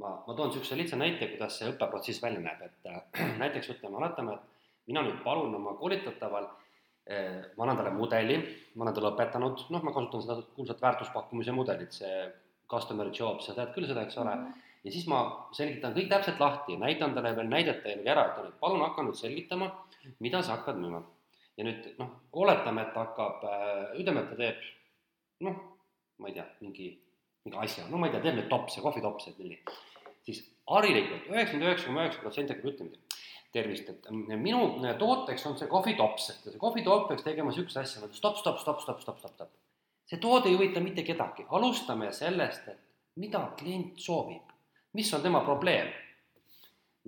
ma, ma toon niisuguse lihtsa näite, kuidas see õppeprotsess välja näeb, et äh, näiteks ütleme, oletame, et mina nüüd palun oma koolitataval ma annan talle mudeli, ma olen talle õpetanud, noh, ma kasutan seda kuulsat väärtuspakkumise mudelit, see customer job, sa tead küll seda, eks ole mm, -hmm. ja siis ma selgitan kõik täpselt lahti, näitan talle veel näidete järgi ära, ütlen, et palun hakka nüüd selgitama, mida sa hakkad müüma. ja nüüd noh, oletame, et ta hakkab äh,, ütleme, et ta teeb noh, ma ei tea, mingi mingi asja, no ma ei tea, teeme topse, kohvitopse, et nii. siis harilikult üheksakümmend üheksa koma üheksa protsenti hakkab ütlema, tervist, et minu tooteks on see kohvitops, et see kohvitopp peaks tegema niisuguse asja nagu stopp, stopp, stopp, stopp, stopp, stopp, stopp. see toode ei huvita mitte kedagi, alustame sellest, et mida klient soovib, mis on tema probleem.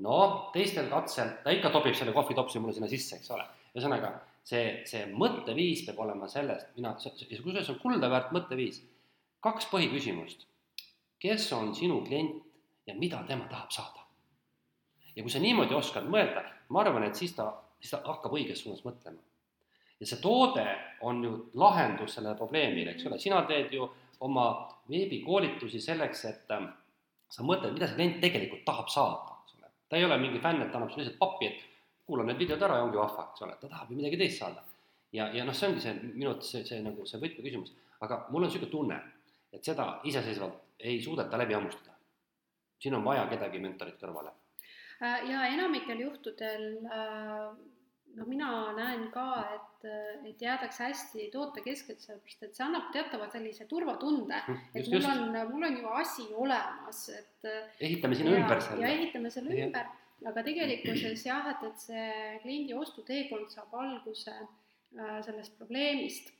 no teistel katsel ta ikka topib selle kohvitopsi mulle sinna sisse, eks ole, ühesõnaga see, see mõtteviis peab olema sellest, mina, kusjuures see on kuldaväärt mõtteviis kaks põhiküsimust. kes on sinu klient ja mida tema tahab saada? Ja kui sa niimoodi oskad mõelda, ma arvan, et siis ta, siis ta hakkab õiges suunas mõtlema. ja see toode on ju lahendus sellele probleemile, eks ole, sina teed ju oma veebikoolitusi selleks, et ähm, sa mõtled, mida see klient tegelikult tahab saada, eks ole. ta ei ole mingi fänn, et ta annab sulle lihtsalt pappi, et kuulan need videod ära ja ongi vahva, eks ole, ta tahab ju midagi teist saada. ja, ja noh, see ongi see minu arvates see, see nagu see võtmeküsimus, aga mul on niisugune tunne, et seda iseseisvalt ei suudeta läbi hammustada. siin on vaja kedagi mentorit kõrvale. Äh, ja enamikel juhtudel äh, noh, mina näen ka, et, et jäädakse hästi tootekeskelt, sellepärast et see annab teatava sellise turvatunde, hm, et mul on, mul on ju asi olemas, et ehitame sinna ümber selle. ja ehitame selle ja. ümber, aga tegelikkuses jah, et, et see kliendi ostuteekond saab alguse äh, sellest probleemist.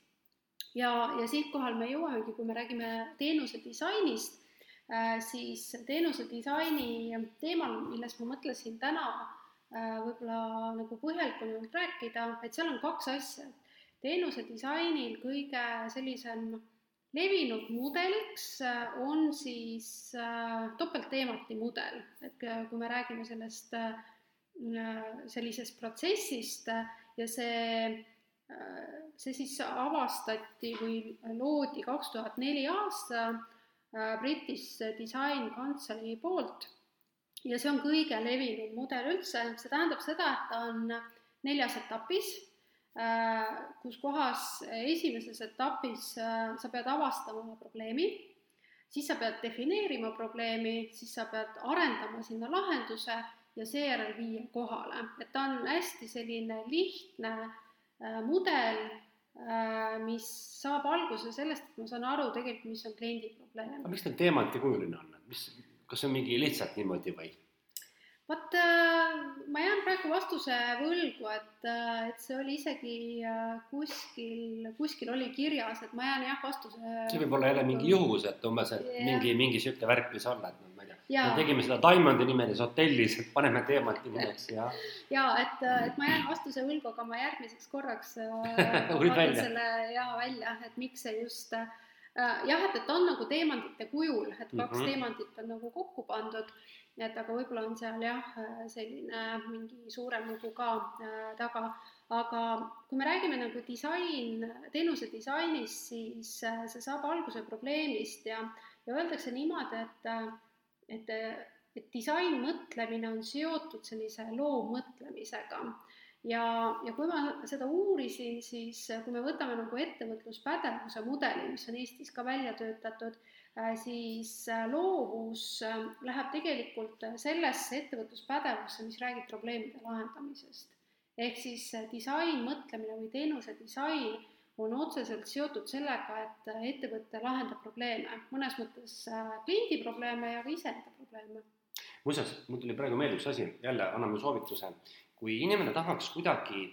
ja, ja siinkohal me jõuamegi, kui me räägime teenuse disainist äh,, siis teenuse disaini teemal, millest ma mõtlesin täna Äh, võib-olla nagu põhjalikumalt rääkida, et seal on kaks asja. teenuse disainil kõige sellisem levinud mudeliks äh, on siis äh, topeltteemati mudel, et kui me räägime sellest sellisest protsessist ja see, see siis avastati või loodi kaks tuhat neli aasta British Design Council'i poolt. Ja see on kõige levinum mudel üldse, see tähendab seda, et ta on neljas etapis, äh, kus kohas esimeses etapis äh, sa pead avastama probleemi, siis sa pead defineerima probleemi, siis sa pead arendama sinna lahenduse ja seejärel viia kohale, et ta on hästi selline lihtne äh, mudel, mis saab alguse sellest, et ma saan aru tegelikult, mis on kliendi probleem. aga miks ta teemantikujuline on, mis, kas see on mingi lihtsalt niimoodi või? vot äh, ma jään praegu vastuse võlgu, et, äh, et see oli isegi äh, kuskil, kuskil oli kirjas, et ma jään jah vastuse. see võib olla jälle mingi juhus, et umbes, et yeah. mingi, mingi sihuke värk võis olla, et me tegime seda Diamondi nimelises hotellis, et paneme teemati nimeks ja. ja et, et ma jään vastuse võlgu, aga ma järgmiseks korraks vaatan selle ja välja, et miks see just jah, et, et on nagu teemantide kujul, et kaks mm -hmm. teemantit on nagu kokku pandud et aga võib-olla on seal jah, selline mingi suurem lugu ka äh, taga, aga kui me räägime nagu disain, teenuse disainist, siis äh, see saab alguse probleemist ja, ja öeldakse niimoodi, et, et, et disainmõtlemine on seotud sellise loomõtlemisega ja, ja kui ma seda uurisin, siis kui me võtame nagu ettevõtluspädevuse mudeli, mis on Eestis ka välja töötatud, Äh, siis äh, loovus äh, läheb tegelikult sellesse ettevõtluspädevusse, mis räägib probleemide lahendamisest. ehk siis disain, mõtlemine või teenuse disain on otseselt seotud sellega, et ettevõte lahendab probleeme, mõnes mõttes kliendi probleeme ja ka iseenda probleeme. muuseas, mul tuli praegu meelde üks asi, jälle anname soovituse, kui inimene tahaks kuidagi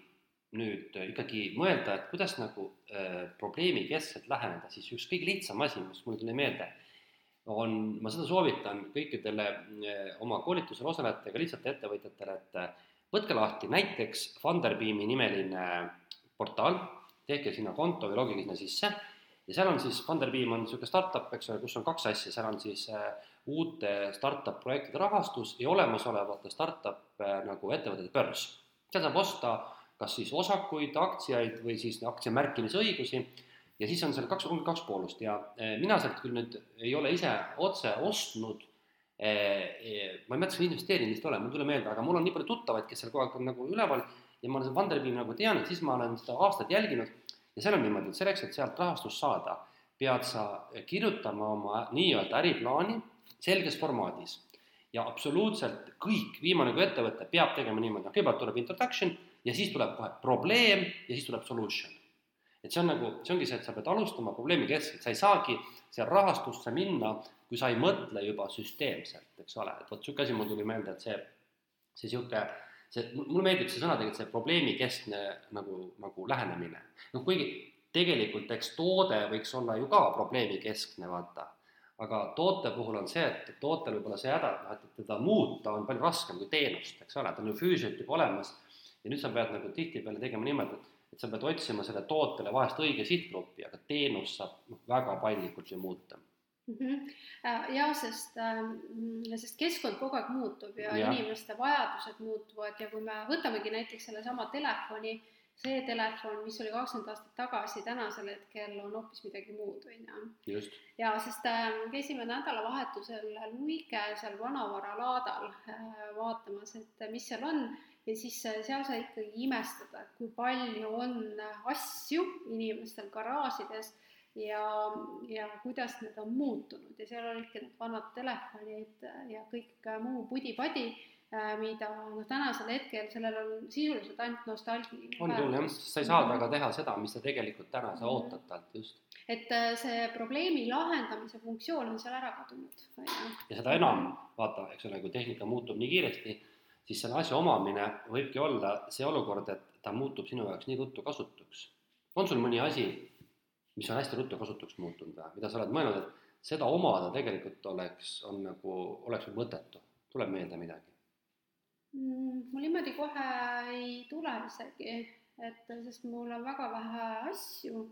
nüüd ikkagi mõelda, et kuidas nagu äh, probleemikeskselt läheneda, siis üks kõige lihtsam asi, mis mulle tuli meelde, on, ma seda soovitan kõikidele äh, oma koolitusel osalejatele, lihtsalt ettevõtjatele, et äh, võtke lahti näiteks Funderbeami nimeline portaal, tehke sinna konto või logige sinna sisse. Ja seal on siis, Funderbeam on niisugune startup, eks ole, kus on kaks asja, seal on siis äh, uute startup projektide rahastus ja olemasolevate startup äh, nagu ettevõtete börs. seal saab osta kas siis osakuid, aktsiaid või siis aktsia märkimisõigusi. Ja siis on seal kaks, kaks poolust. Ja eh, mina sealt küll nüüd ei ole ise otse ostnud eh, eh, ma ei mäleta, kas ma investeerinud vist olen, mul ei tule meelde, aga mul on nii palju tuttavaid, kes seal kogu aeg on nagu üleval ja ma seda Vanderbiimi nagu tean, et siis ma olen seda aastaid jälginud. Ja seal on niimoodi, et selleks, et sealt rahastust saada, pead sa kirjutama oma nii-öelda äriplaani selges formaadis. Ja absoluutselt kõik, viimane kui ettevõte peab tegema niimoodi, kõigepealt tuleb introduction ja siis tuleb kohe probleem ja siis tuleb solution. et see on nagu, see ongi see, et sa pead alustama probleemi keskselt, sa ei saagi seal rahastusse minna, kui sa ei mõtle juba süsteemselt, eks ole, et vot niisugune asi mul tuli meelde, et see, see niisugune, see, mulle meeldib see sõna tegelikult, see probleemikeskne nagu, nagu lähenemine. noh, kuigi tegelikult eks toode võiks olla ju ka probleemikeskne, vaata aga toote puhul on see, et tootel võib olla see häda, et noh, et teda muuta on palju raskem kui teenust, eks ole, ta on ju füüsiliselt juba olemas ja nüüd sa pead nagu tihtipeale tegema niimoodi, et, et sa pead otsima selle tootele vahest õige sihtgrupi, aga teenust saab noh, väga paindlikult ju muuta mm. -hmm. ja sest, ähm, sest keskkond kogu aeg muutub ja, ja inimeste vajadused muutuvad ja kui me võtamegi näiteks sellesama telefoni, see telefon, mis oli kakskümmend aastat tagasi, tänasel hetkel on hoopis midagi muud, on ju. ja sest äh, käisime nädalavahetusel Luige seal vanavaralaadal äh, vaatamas, et mis seal on ja siis seal sa ikkagi imestad, et kui palju on asju inimestel garaažides ja, ja kuidas need on muutunud ja seal olidki need vanad telefonid ja kõik muu pudi-padi Äh, mida noh, tänasel hetkel sellel on sisuliselt ainult nostalgiline on küll jah, sa ei saa temaga teha seda, mis sa tegelikult täna, sa mhm. ootad talt, just. et äh, see probleemi lahendamise funktsioon on seal ära kadunud, ja seda enam, vaata, eks ole, kui tehnika muutub nii kiiresti, siis selle asja omamine võibki olla see olukord, et ta muutub sinu jaoks nii ruttu kasutuks. on sul mõni asi, mis on hästi ruttu kasutuks muutunud või, mida sa oled mõelnud, et seda omada tegelikult oleks, on nagu, oleks mõttetu, tuleb meelde midagi? Mm, mul niimoodi kohe ei tule isegi, et sest mul on väga vähe asju,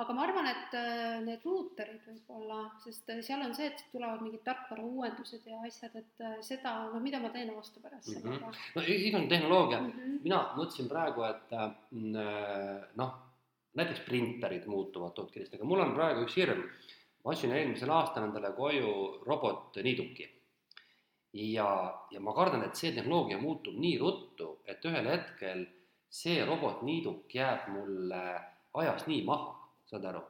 aga ma arvan, et äh, need ruuterid võib-olla, sest äh, seal on see, et tulevad mingid tarkvarauuendused ja asjad, et äh, seda, no mida ma teen aasta pärast mm. -hmm. no igasugune tehnoloogia mm, -hmm. mina mõtlesin praegu, et noh, näiteks printerid muutuvad tootkiiresti, aga mul on praegu üks hirm. ma ostsin eelmisel aastal endale koju robotniiduki ja, ja ma kardan, et see tehnoloogia muutub nii ruttu, et ühel hetkel see robotniiduk jääb mulle ajas nii maha, saad aru?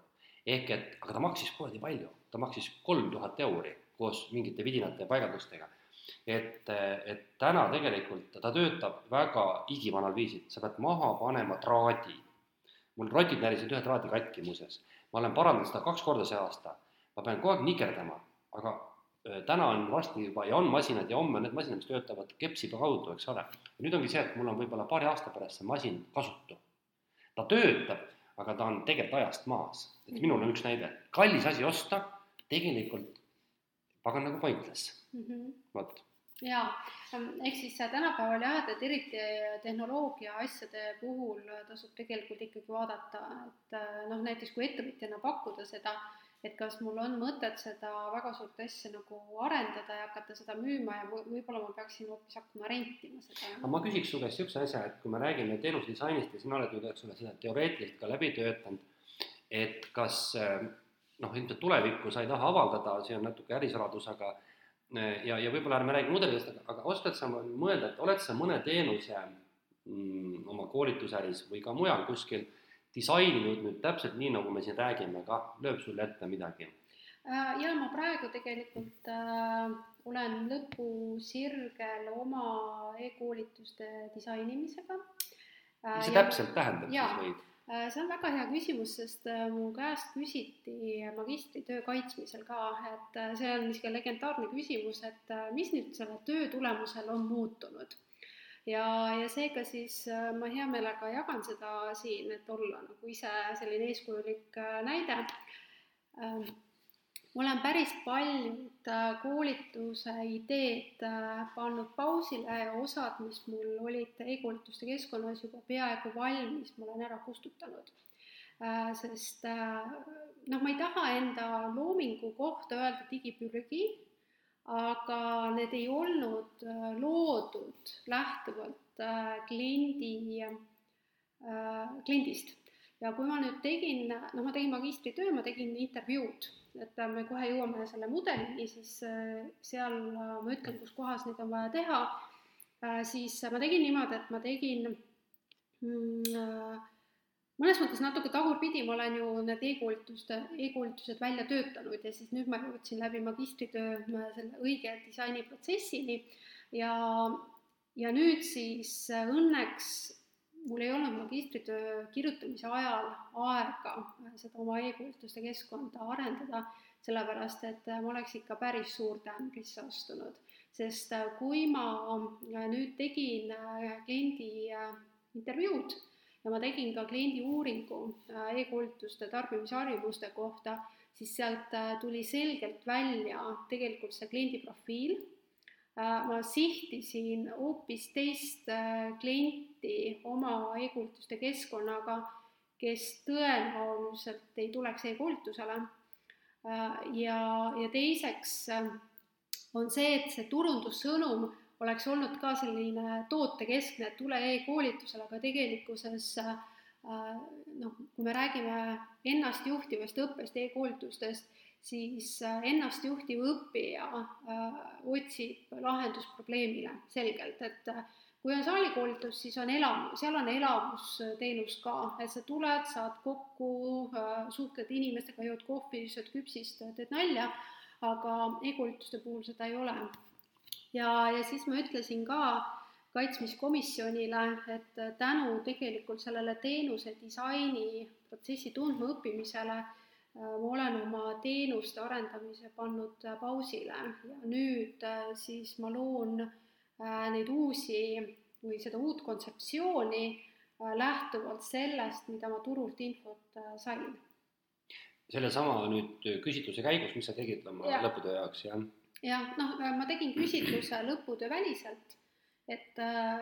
ehk et, aga ta maksis kuradi palju, ta maksis kolm tuhat euri koos mingite vidinate ja paigaldustega. et, et täna tegelikult ta töötab väga igivanal viisil, sa pead maha panema traadi. Mul rotid närisid ühe traadi katki muuseas, ma olen parandanud seda kaks korda see aasta, ma pean kogu aeg nikerdama, aga täna on varsti juba ja on masinad ja homme on need masinad, mis töötavad kepsiga kaudu, eks ole. ja nüüd ongi see, et mul on võib-olla paari aasta pärast see masin kasutu. ta töötab, aga ta on tegelikult ajast maas. et minul on üks näide, kallis asi osta, tegelikult pagan nagu pointless mm -hmm., vot jaa, ähm, ehk siis tänapäeval jah, et eriti tehnoloogia asjade puhul tasub tegelikult ikkagi vaadata, et äh, noh, näiteks kui ettevõtjana pakkuda seda äh, et kas mul on mõtet seda väga suurt asja nagu arendada ja hakata seda müüma ja võib-olla ma peaksin hoopis hakkama rentima seda. aga ma küsiks su käest niisuguse asja, et kui me räägime teenusedisainist ja sina oled nüüd, eks ole, seda teoreetiliselt ka läbi töötanud, et kas noh, ilmselt tulevikku sa ei taha avaldada, see on natuke ärisaladus, aga ja, ja võib-olla ärme räägi mudelitest, aga, oskad sa mõelda, et oled sa mõne teenuse mm, oma koolitusäris või ka mujal kuskil disaininud nüüd täpselt nii, nagu me siin räägime, ka lööb sulle ette midagi? Äh, ja ma praegu tegelikult äh, olen lõpusirgel oma e-koolituste disainimisega äh,. mis see ja, täpselt tähendab ja, siis võid? Äh, see on väga hea küsimus, sest äh, mu käest küsiti magistritöö kaitsmisel ka, et see on niisugune legendaarne küsimus, et mis nüüd selle töö tulemusel on muutunud ja, ja seega siis äh, ma hea meelega jagan seda siin, et olla nagu ise selline eeskujulik äh, näide. Ma olen päris paljud äh, koolituse ideed pannud pausile ja osad, mis mul olid e-koolituste keskkonnas juba peaaegu valmis, ma olen ära kustutanud. sest noh, ma ei taha enda loomingu kohta öelda digipürgi aga need ei olnud äh, loodud lähtuvalt äh, kliendi, äh, kliendist. ja kui ma nüüd tegin, noh, ma tegin magistritöö, ma tegin intervjuud, et me kohe jõuame selle mudelini, siis seal ma ütlen, kus kohas neid on vaja teha, siis ma tegin niimoodi, et ma tegin mm, mõnes mõttes natuke tagurpidi, ma olen ju need e-koolituste, e-koolitused välja töötanud ja siis nüüd ma jõudsin läbi magistritöö selle õige disainiprotsessini. Ja, ja nüüd siis õnneks mul ei olnud magistritöö kirjutamise ajal aega seda oma e-koolituste keskkonda arendada, sellepärast et ma oleks ikka päris suurde ämbrisse astunud. sest kui ma nüüd tegin kliendi intervjuud ja ma tegin ka kliendi uuringu äh, e-koolituste tarbimisharjumuste kohta, siis sealt äh, tuli selgelt välja tegelikult see kliendi profiil. Äh, ma sihtisin hoopis teist klienti oma e-koolituste keskkonnaga, kes tõenäoliselt ei tuleks e-koolitusele. ja, ja teiseks on see, et see turundussõnum oleks olnud ka selline tootekeskne, et tule e-koolitusele, aga tegelikkuses äh, noh, kui me räägime ennastjuhtivast õppest e-koolitustest, siis äh, ennastjuhtiv õppija äh, otsib lahendust probleemile selgelt, et kui on saalikoolitus, siis on elam-, seal on elamusteenus ka, et sa tuled, saad kokku, suhtled inimestega, jood kohvi, sööd küpsist, teed nalja, aga e-koolituste puhul seda ei ole. ja, ja siis ma ütlesin ka kaitsmiskomisjonile, et tänu tegelikult sellele teenuse disaini protsessi tundmaõppimisele ma olen oma teenuste arendamise pannud pausile ja nüüd siis ma loon neid uusi või seda uut kontseptsiooni lähtuvalt sellest, mida ma turult infot sain. sellesama nüüd küsitluse käigus, mis sa tegid oma ja. lõputöö jaoks, jah? jah, noh, ma tegin küsitluse lõputöö väliselt et,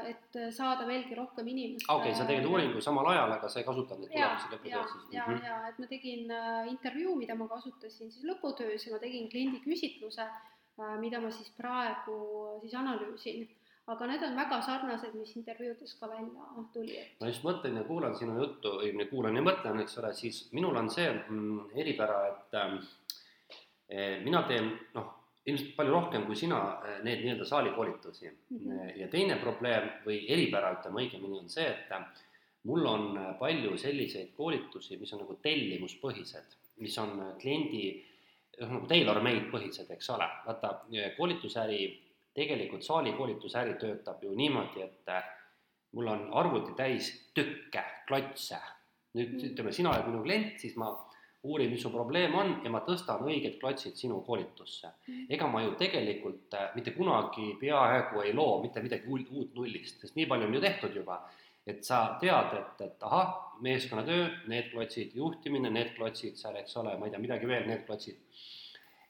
et saada veelgi rohkem inimest. okei okay,, sa tegid uuringu samal ajal, aga sa ei kasutanud neid tulemusi lõputöös siis? ja, ja, ja et ma tegin äh, intervjuu, mida ma kasutasin siis lõputöös ja ma tegin kliendi küsitluse, äh, mida ma siis praegu siis analüüsin aga need on väga sarnased, mis intervjuudes ka välja tuli. ma just mõtlen ja kuulan sinu juttu, õigemini kuulan ja mõtlen, eks ole, siis minul on see mm, eripära, et äh, mina teen noh, ilmselt palju rohkem kui sina eh, need nii-öelda saalikoolitusi mm. -hmm. ja teine probleem või eripära, ütleme õigemini, on see, et eh, mul on palju selliseid koolitusi, mis on nagu tellimuspõhised, mis on kliendi noh, nagu tailor-made põhised, eks ole, vaata koolitusäri, tegelikult saalikoolitusäri töötab ju niimoodi, et mul on arvuti täis tükke, klotse. nüüd mm -hmm. ütleme, sina oled minu klient, siis ma uurin, mis su probleem on ja ma tõstan õiged klotsid sinu koolitusse. Mm. ega ma ju tegelikult äh, mitte kunagi peaaegu ei loo mitte midagi uut nullist, sest nii palju on ju tehtud juba, et sa tead, et, et ahah, meeskonnatöö, need klotsid, juhtimine, need klotsid seal, eks ole, ma ei tea, midagi veel, need klotsid.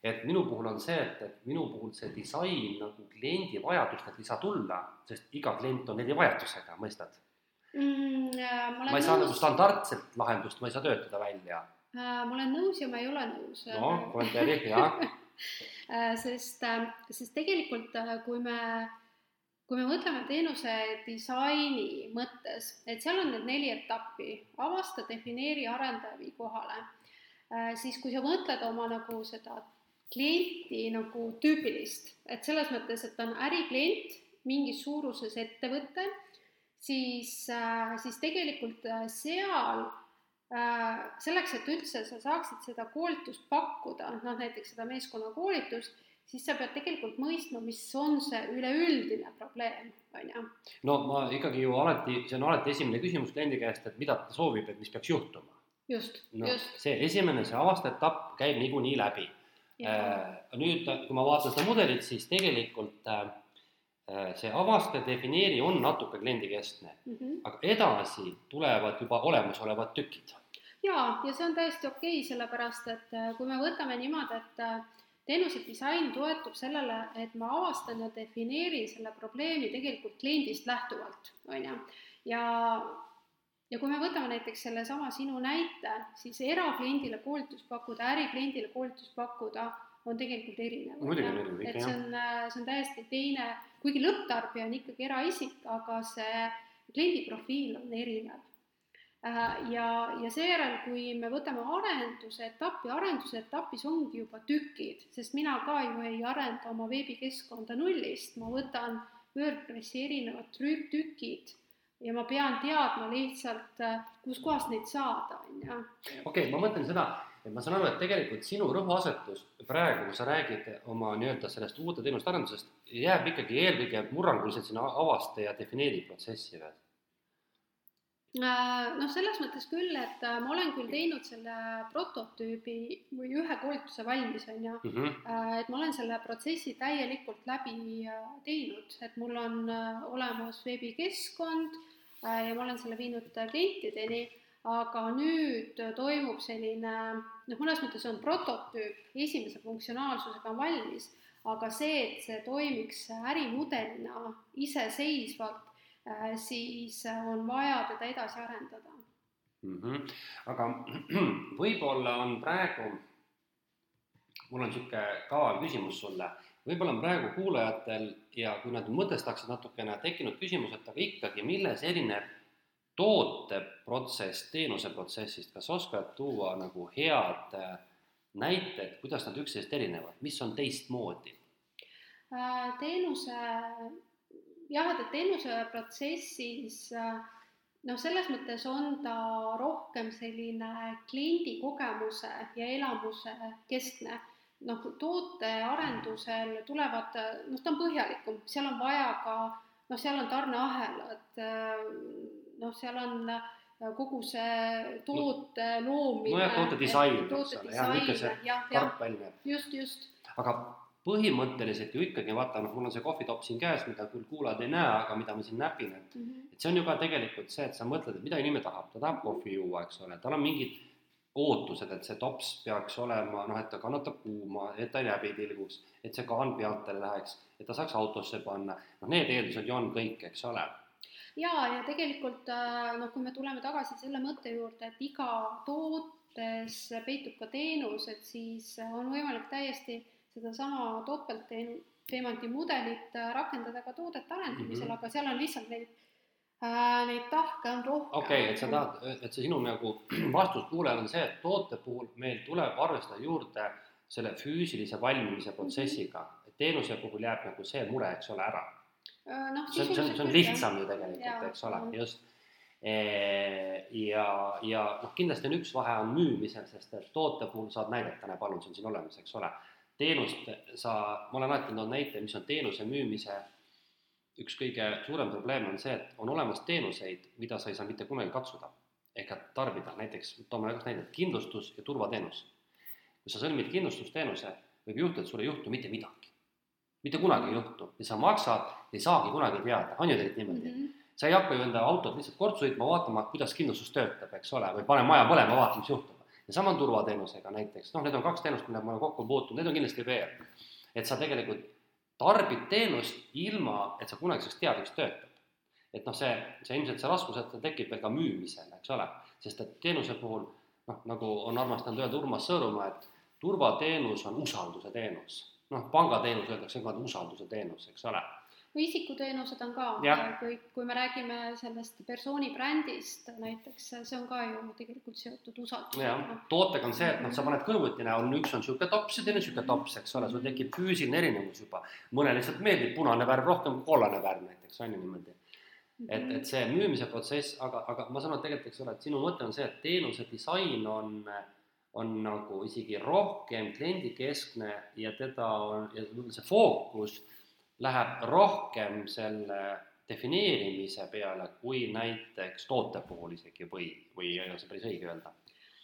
et minu puhul on see, et, et minu puhul see disain nagu kliendi vajadustelt ei saa tulla, sest iga klient on erivajadusega, mõistad mm,? ma ei saa nagu standardset lahendust, ma ei saa töötada välja ma olen nõus ja ma ei ole nõus. no, kommenteeri, jah äh, sest, äh, sest tegelikult kui me, kui me mõtleme teenuse disaini mõttes, et seal on need neli etappi, avasta, defineeri, arenda ja vii kohale, siis kui sa mõtled oma nagu seda klienti nagu tüüpilist, et selles mõttes, et on äriklient, mingis suuruses ettevõte, siis, siis tegelikult seal Äh, selleks, et üldse sa saaksid seda koolitust pakkuda, noh näiteks seda meeskonnakoolitust, siis sa pead tegelikult mõistma, mis on see üleüldine probleem, on ju. no ma ikkagi ju alati, see on alati esimene küsimus kliendi käest, et mida ta soovib, et mis peaks juhtuma. just no,, just. see esimene, see aastaetapp käib niikuinii läbi. Äh, nüüd, kui ma vaatan seda mudelit, siis tegelikult äh, Äh, see avasta, defineeri on natuke kliendikeskne mm, -hmm. aga edasi tulevad juba olemasolevad tükid. Jaa, ja see on täiesti okei okay,, sellepärast et äh, kui me võtame niimoodi, et äh, teenuse disain toetub sellele, et ma avastan ja defineerin selle probleemi tegelikult kliendist lähtuvalt, on ju, ja ja kui me võtame näiteks sellesama sinu näite, siis erakliendile koolitust pakkuda, ärikliendile koolitust pakkuda on tegelikult erinev. muidugi on erinev, ikka jah. see on, see on täiesti teine kuigi lõpptarbija on ikkagi eraisik, aga see kliendi profiil on erinev. Äh, ja, ja seejärel, kui me võtame arenduse etappi, arenduse etapis ongi juba tükid, sest mina ka ju ei arenda oma veebikeskkonda nullist, ma võtan WordPressi erinevad tükid ja ma pean teadma lihtsalt, äh, kuskohast neid saada, on ju. okei okay,, ma mõtlen seda, et ma saan aru, et tegelikult sinu rõhuasetus praegu, kui sa räägid oma nii-öelda sellest uute teenuste arendusest, jääb ikkagi eelkõige murranguliselt sinna avaste ja defineeri protsessi veel? Äh, noh, selles mõttes küll, et äh, ma olen küll teinud selle prototüübi või ühe koolituse valmis, on ju. Mm, -hmm. et ma olen selle protsessi täielikult läbi teinud, et mul on olemas veebikeskkond ja ma olen selle viinud klientideni. Aga nüüd toimub selline noh, mõnes mõttes on prototüüp, esimese funktsionaalsusega on valmis, aga see, et see toimiks ärimudelina iseseisvalt, siis on vaja teda edasi arendada mm. -hmm. aga võib-olla on praegu, mul on niisugune kaval küsimus sulle, võib-olla on praegu kuulajatel ja kui nad mõtestaksid natukene, tekkinud küsimus, et aga ikkagi, milles erineb tooteprotsess teenuseprotsessist, kas oskad tuua nagu head äh, näited, kuidas nad üksteisest erinevad, mis on teistmoodi? Äh, teenuse jah, et, et teenuseprotsessis noh, selles mõttes on ta rohkem selline kliendi kogemuse ja elamuse keskne noh, tootearendusel tulevad, noh, ta on põhjalikum, seal on vaja ka, noh, seal on tarneahelad, noh, seal on kogu see toote loomine. nojah, toote disain, eks ole, jah, niisugune see tark välja. just, just. aga põhimõtteliselt ju ikkagi vaata, noh, mul on see kohvitopp siin käes, mida küll kuulajad ei näe, aga mida ma siin näpin, et mm -hmm. et see on ju ka tegelikult see, et sa mõtled, et mida inimene tahab, ta tahab kohvi juua, eks ole, tal on mingid ootused, et see tops peaks olema noh, et ta kannatab kuuma, et ta läbi tilguks, et see kaan pealt läheks, et ta saaks autosse panna, noh, need eeldused ju on kõik, eks ole. jaa, ja tegelikult noh, kui me tuleme tagasi selle mõtte juurde, et iga tootes peitub ka teenus, et siis on võimalik täiesti sedasama topeltteenu-, teemanti mudelit rakendada ka toodete arendamisel mm, -hmm. aga seal on lihtsalt neid Äh, neid tahke on rohkem. okei okay,, et sa tahad, et see sinu nagu vastus kuulajale on see, et toote puhul meil tuleb arvestada juurde selle füüsilise valmimise protsessiga, et teenuse puhul jääb nagu see mure, eks ole, ära äh, no,. see on, see on, see on lihtsam ju tegelikult, eks ole, just. E, ja, ja noh, kindlasti on üks vahe on müümisel, sest et toote puhul saad näidata, näe palun, see on siin olemas, eks ole. Teenust sa, ma olen alati toonud näite, mis on teenuse müümise üks kõige suurem probleem on see, et on olemas teenuseid, mida sa ei saa mitte kunagi katsuda ehk et tarbida, näiteks toome kaks näidet, kindlustus ja turvateenus. kui sa sõlmid kindlustusteenuse, võib juhtuda, et sul ei juhtu mitte midagi. mitte kunagi ei juhtu ja sa maksad, ei saagi kunagi teada, on ju tegelikult niimoodi mm? -hmm. sa ei hakka ju enda autot lihtsalt kord sõitma, vaatama, kuidas kindlustus töötab, eks ole, või pane maja põlema, vaata, mis juhtub. Ja sama on turvateenusega näiteks, noh, need on kaks teenust, millega ma olen kokku puutunud, need on kindlasti VR. et sa tegelikult tarbid teenust ilma, et sa kunagi teada, mis töötab. et noh, see, see ilmselt see raskus, et ta tekib veel ka müümisel, eks ole, sest et teenuse puhul noh, nagu on armastanud öelda Urmas Sõõrumaa, et turvateenus on usalduse teenus. noh, pangateenus öeldakse ka usalduse teenus, eks ole no isikuteenused on ka, kui, kui me räägime sellest persooni brändist näiteks, see on ka ju tegelikult seotud usaldusega. tootega on see, et noh, sa paned kõrvuti näol, üks on niisugune tops ja teine niisugune tops, eks ole, sul tekib füüsiline erinevus juba. mõnele lihtsalt meeldib punane värv rohkem kui kollane värv näiteks, on ju niimoodi. et, et see müümise protsess, aga, aga ma saan aru tegelikult, eks ole, et sinu mõte on see, et teenuse disain on on nagu isegi rohkem kliendikeskne ja teda on, ja see fookus läheb rohkem selle defineerimise peale, kui näiteks toote puhul isegi või, või ei ole see päris õige öelda?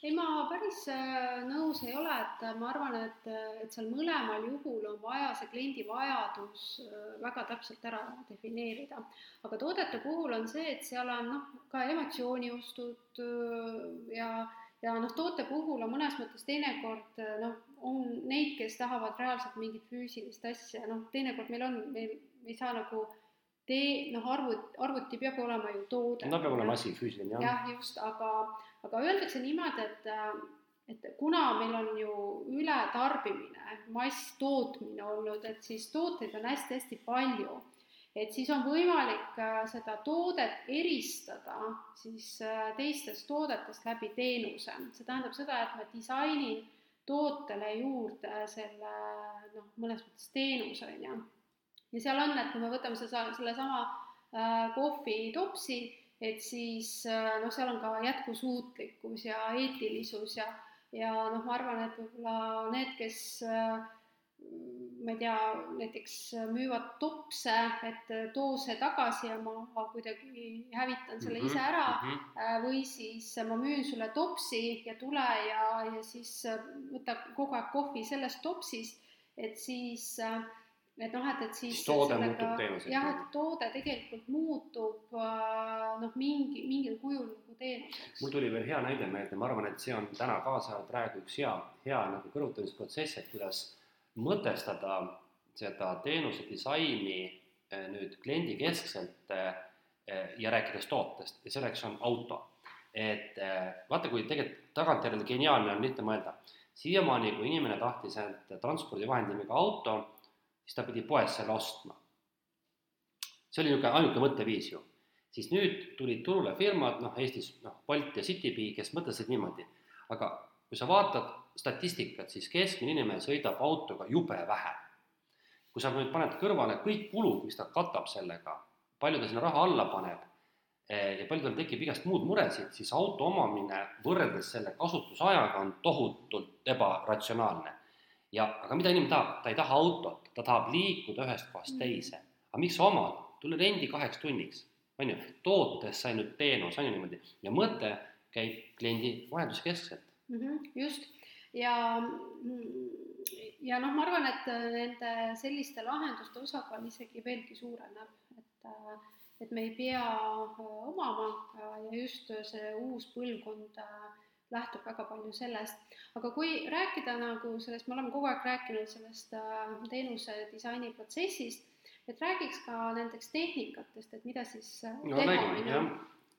ei, ma päris äh, nõus ei ole, et ma arvan, et, et seal mõlemal juhul on vaja see kliendi vajadus äh, väga täpselt ära defineerida. aga toodete puhul on see, et seal on noh, ka emotsiooniostud äh, ja noh, toote puhul on mõnes mõttes teinekord noh, on neid, kes tahavad reaalselt mingit füüsilist asja, noh, teinekord meil on, meil ei saa nagu tee, noh, arvuti, arvuti peab olema ju toode. no peab olema asi, füüsiline, jah. jah, just, aga, aga öeldakse niimoodi, et et kuna meil on ju ületarbimine, masstootmine olnud, et siis tooteid on hästi-hästi palju et siis on võimalik äh, seda toodet eristada siis äh, teistest toodetest läbi teenuse. see tähendab seda, et ma disainin tootele juurde selle noh, mõnes mõttes teenuse, on ju. ja seal on, et kui me võtame seda, sellesama äh, kohvitopsi, et siis äh, noh, seal on ka jätkusuutlikkus ja eetilisus ja, ja noh, ma arvan, et võib-olla need, kes äh, ma ei tea, näiteks müüvad topse, et too see tagasi ja ma kuidagi hävitan selle mm -hmm, ise ära mm. -hmm. või siis ma müün sulle topsi ja tule ja, ja siis võta kogu aeg kohvi sellest topsist, et siis et noh, et, et siis toode muutub teenuseks. jah, et toode tegelikult muutub äh, noh, mingi, mingil kujul nagu teenuseks. mul tuli veel hea näide meelde, ma arvan, et see on täna kaasa praegu üks hea, hea nagu kõrvutamisprotsess, et kuidas mõtestada seda teenuse disaini eh, nüüd kliendikeskselt eh, eh, ja rääkides tootest ja selleks on auto. et vaata, kui tegelikult tagantjärele geniaalne on lihtne mõelda, siiamaani, kui inimene tahtis end transpordivahendi nimega auto, siis ta pidi poest selle ostma. see oli niisugune ainuke mõtteviis ju. siis nüüd tulid turule firmad, noh Eestis noh, Bolt ja Citybee, kes mõtlesid niimoodi, aga kui sa vaatad statistikat, siis keskmine inimene sõidab autoga jube vähe. kui sa nüüd paned kõrvale kõik kulud, mis ta katab sellega, palju ta sinna raha alla paneb eh, ja palju tal tekib igast muud muresid, siis auto omamine võrreldes selle kasutusajaga on tohutult ebaratsionaalne. ja, aga mida inimene tahab, ta ei taha autot, ta tahab liikuda ühest kohast teise. aga miks sa omad, tule rendi kaheks tunniks, on ju, tootes sa nüüd teenus, on ju niimoodi, ja mõte käib kliendi vajaduskeskselt mm. -hmm, just, ja ja noh, ma arvan, et nende selliste lahenduste osakaal isegi veelgi suureneb, et et me ei pea äh, omama ja just see uus põlvkond äh, lähtub väga palju sellest. aga kui rääkida nagu sellest, me oleme kogu aeg rääkinud sellest äh, teenuse disaini protsessist, et räägiks ka nendest tehnikatest, et mida siis no räägime, jah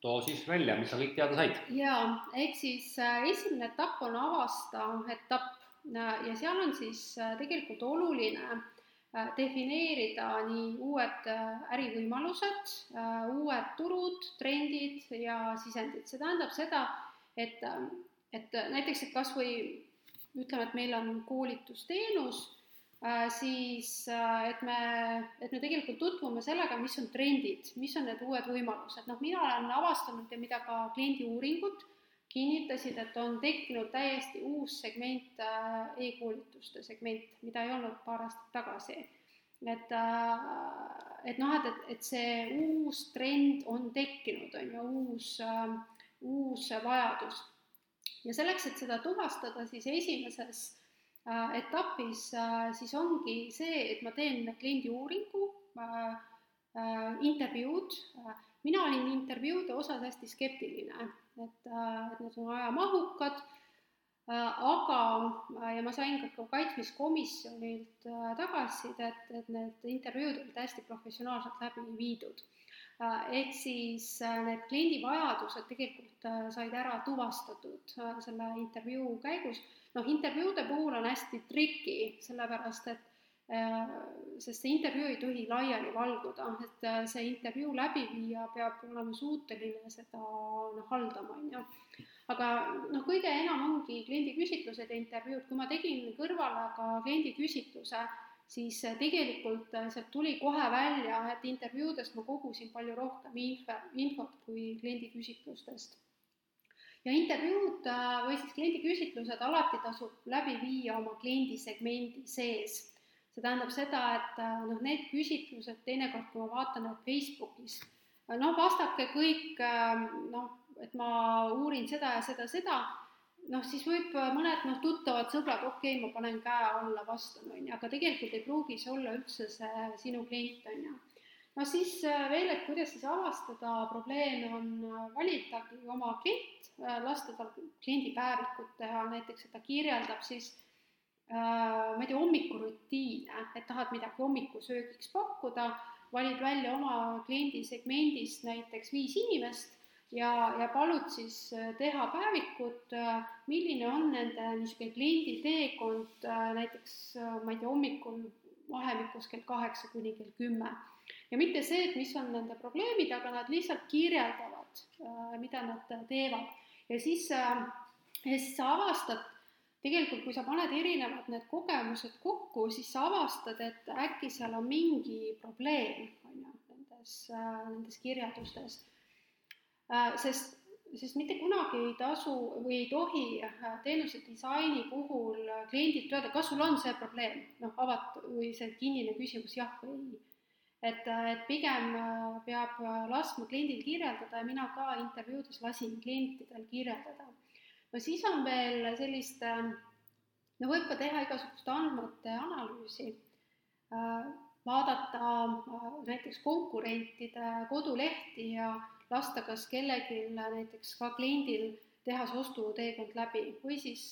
too siis välja, mis sa kõik teada said. jaa, ehk siis esimene etapp on avasta etapp ja seal on siis äh, tegelikult oluline äh, defineerida nii uued äh, ärivõimalused, uued turud, trendid ja sisendid, see tähendab seda, et, et näiteks, et kas või ütleme, et meil on koolitusteenus, siis et me, et me tegelikult tutvume sellega, mis on trendid, mis on need uued võimalused, noh, mina olen avastanud ja mida ka kliendiuuringud kinnitasid, et on tekkinud täiesti uus segment äh, e-koolituste segment, mida ei olnud paar aastat tagasi. et, äh, et noh, et, et, et see uus trend on tekkinud, on ju, uus, äh, uus vajadus. ja selleks, et seda tuvastada, siis esimeses etapis siis ongi see, et ma teen kliendiuuringu, intervjuud, mina olin intervjuude osas hästi skeptiline et, äh, et need on ajamahukad, äh, aga, äh, ja ma sain ka kaitsmiskomisjonilt tagasisidet, et need intervjuud olid hästi professionaalselt läbi viidud. ehk siis need kliendi vajadused tegelikult said ära tuvastatud selle intervjuu käigus. Noh, intervjuude puhul on hästi triki, sellepärast et Äh, sest see intervjuu ei tohi laiali valguda, et äh, see intervjuu läbiviija peab olema suuteline seda noh, haldama, on ju. aga noh, kõige enam ongi kliendiküsitlused ja intervjuud, kui ma tegin kõrvale ka kliendiküsitluse, siis äh, tegelikult sealt tuli kohe välja, et intervjuudest ma kogusin palju rohkem info, infot kui kliendiküsitlustest ja intervjuud või siis kliendiküsitlused alati tasub läbi viia oma kliendisegmendi sees see tähendab seda, et äh, noh, need küsitlused teinekord, kui ma vaatan neid Facebookis, äh, noh, vastake kõik ähm, noh, et ma uurin seda ja seda, seda, noh, siis võib äh, mõned noh, tuttavad sõbrad, okei okay,, ma panen käe alla, vastan, on ju, aga tegelikult ei pruugi see olla üldse see sinu klient, on ju. No siis veel, et kuidas siis avastada probleeme, on validagi oma klient, lasta tal kliendipäevikut teha, näiteks et ta kirjeldab siis Äh, ma ei tea, hommikurutiine, et tahad midagi hommikusöögiks pakkuda, valid välja oma kliendi segmendist näiteks viis inimest ja, ja palud siis äh, teha päevikut, äh, milline on nende niisugune kliendi teekond näiteks ma ei tea, hommikul vahemikus kell kaheksa kuni kell kümme. Ja mitte see, et mis on nende probleemid, aga nad lihtsalt kirjeldavad, mida nad teevad ja siis, ja siis sa avastad tegelikult, kui sa paned erinevad need kogemused kokku, siis sa avastad, et äkki seal on mingi probleem, on ju, nendes, nendes kirjeldustes. Äh, sest, sest mitte kunagi ei tasu või ei tohi äh, teenuse disaini puhul kliendilt öelda, kas sul on see probleem, noh, avat- või see kinnine küsimus jah või ei. Et, et pigem äh, peab laskma kliendil kirjeldada ja mina ka intervjuudes lasin klientidel kirjeldada. No siis on veel sellist, äh, no võib ka teha igasugust andmete analüüsi, äh, vaadata äh, näiteks konkurentide kodulehti ja lasta kas kellelgi, näiteks ka kliendil, teha see ostuteekond läbi või siis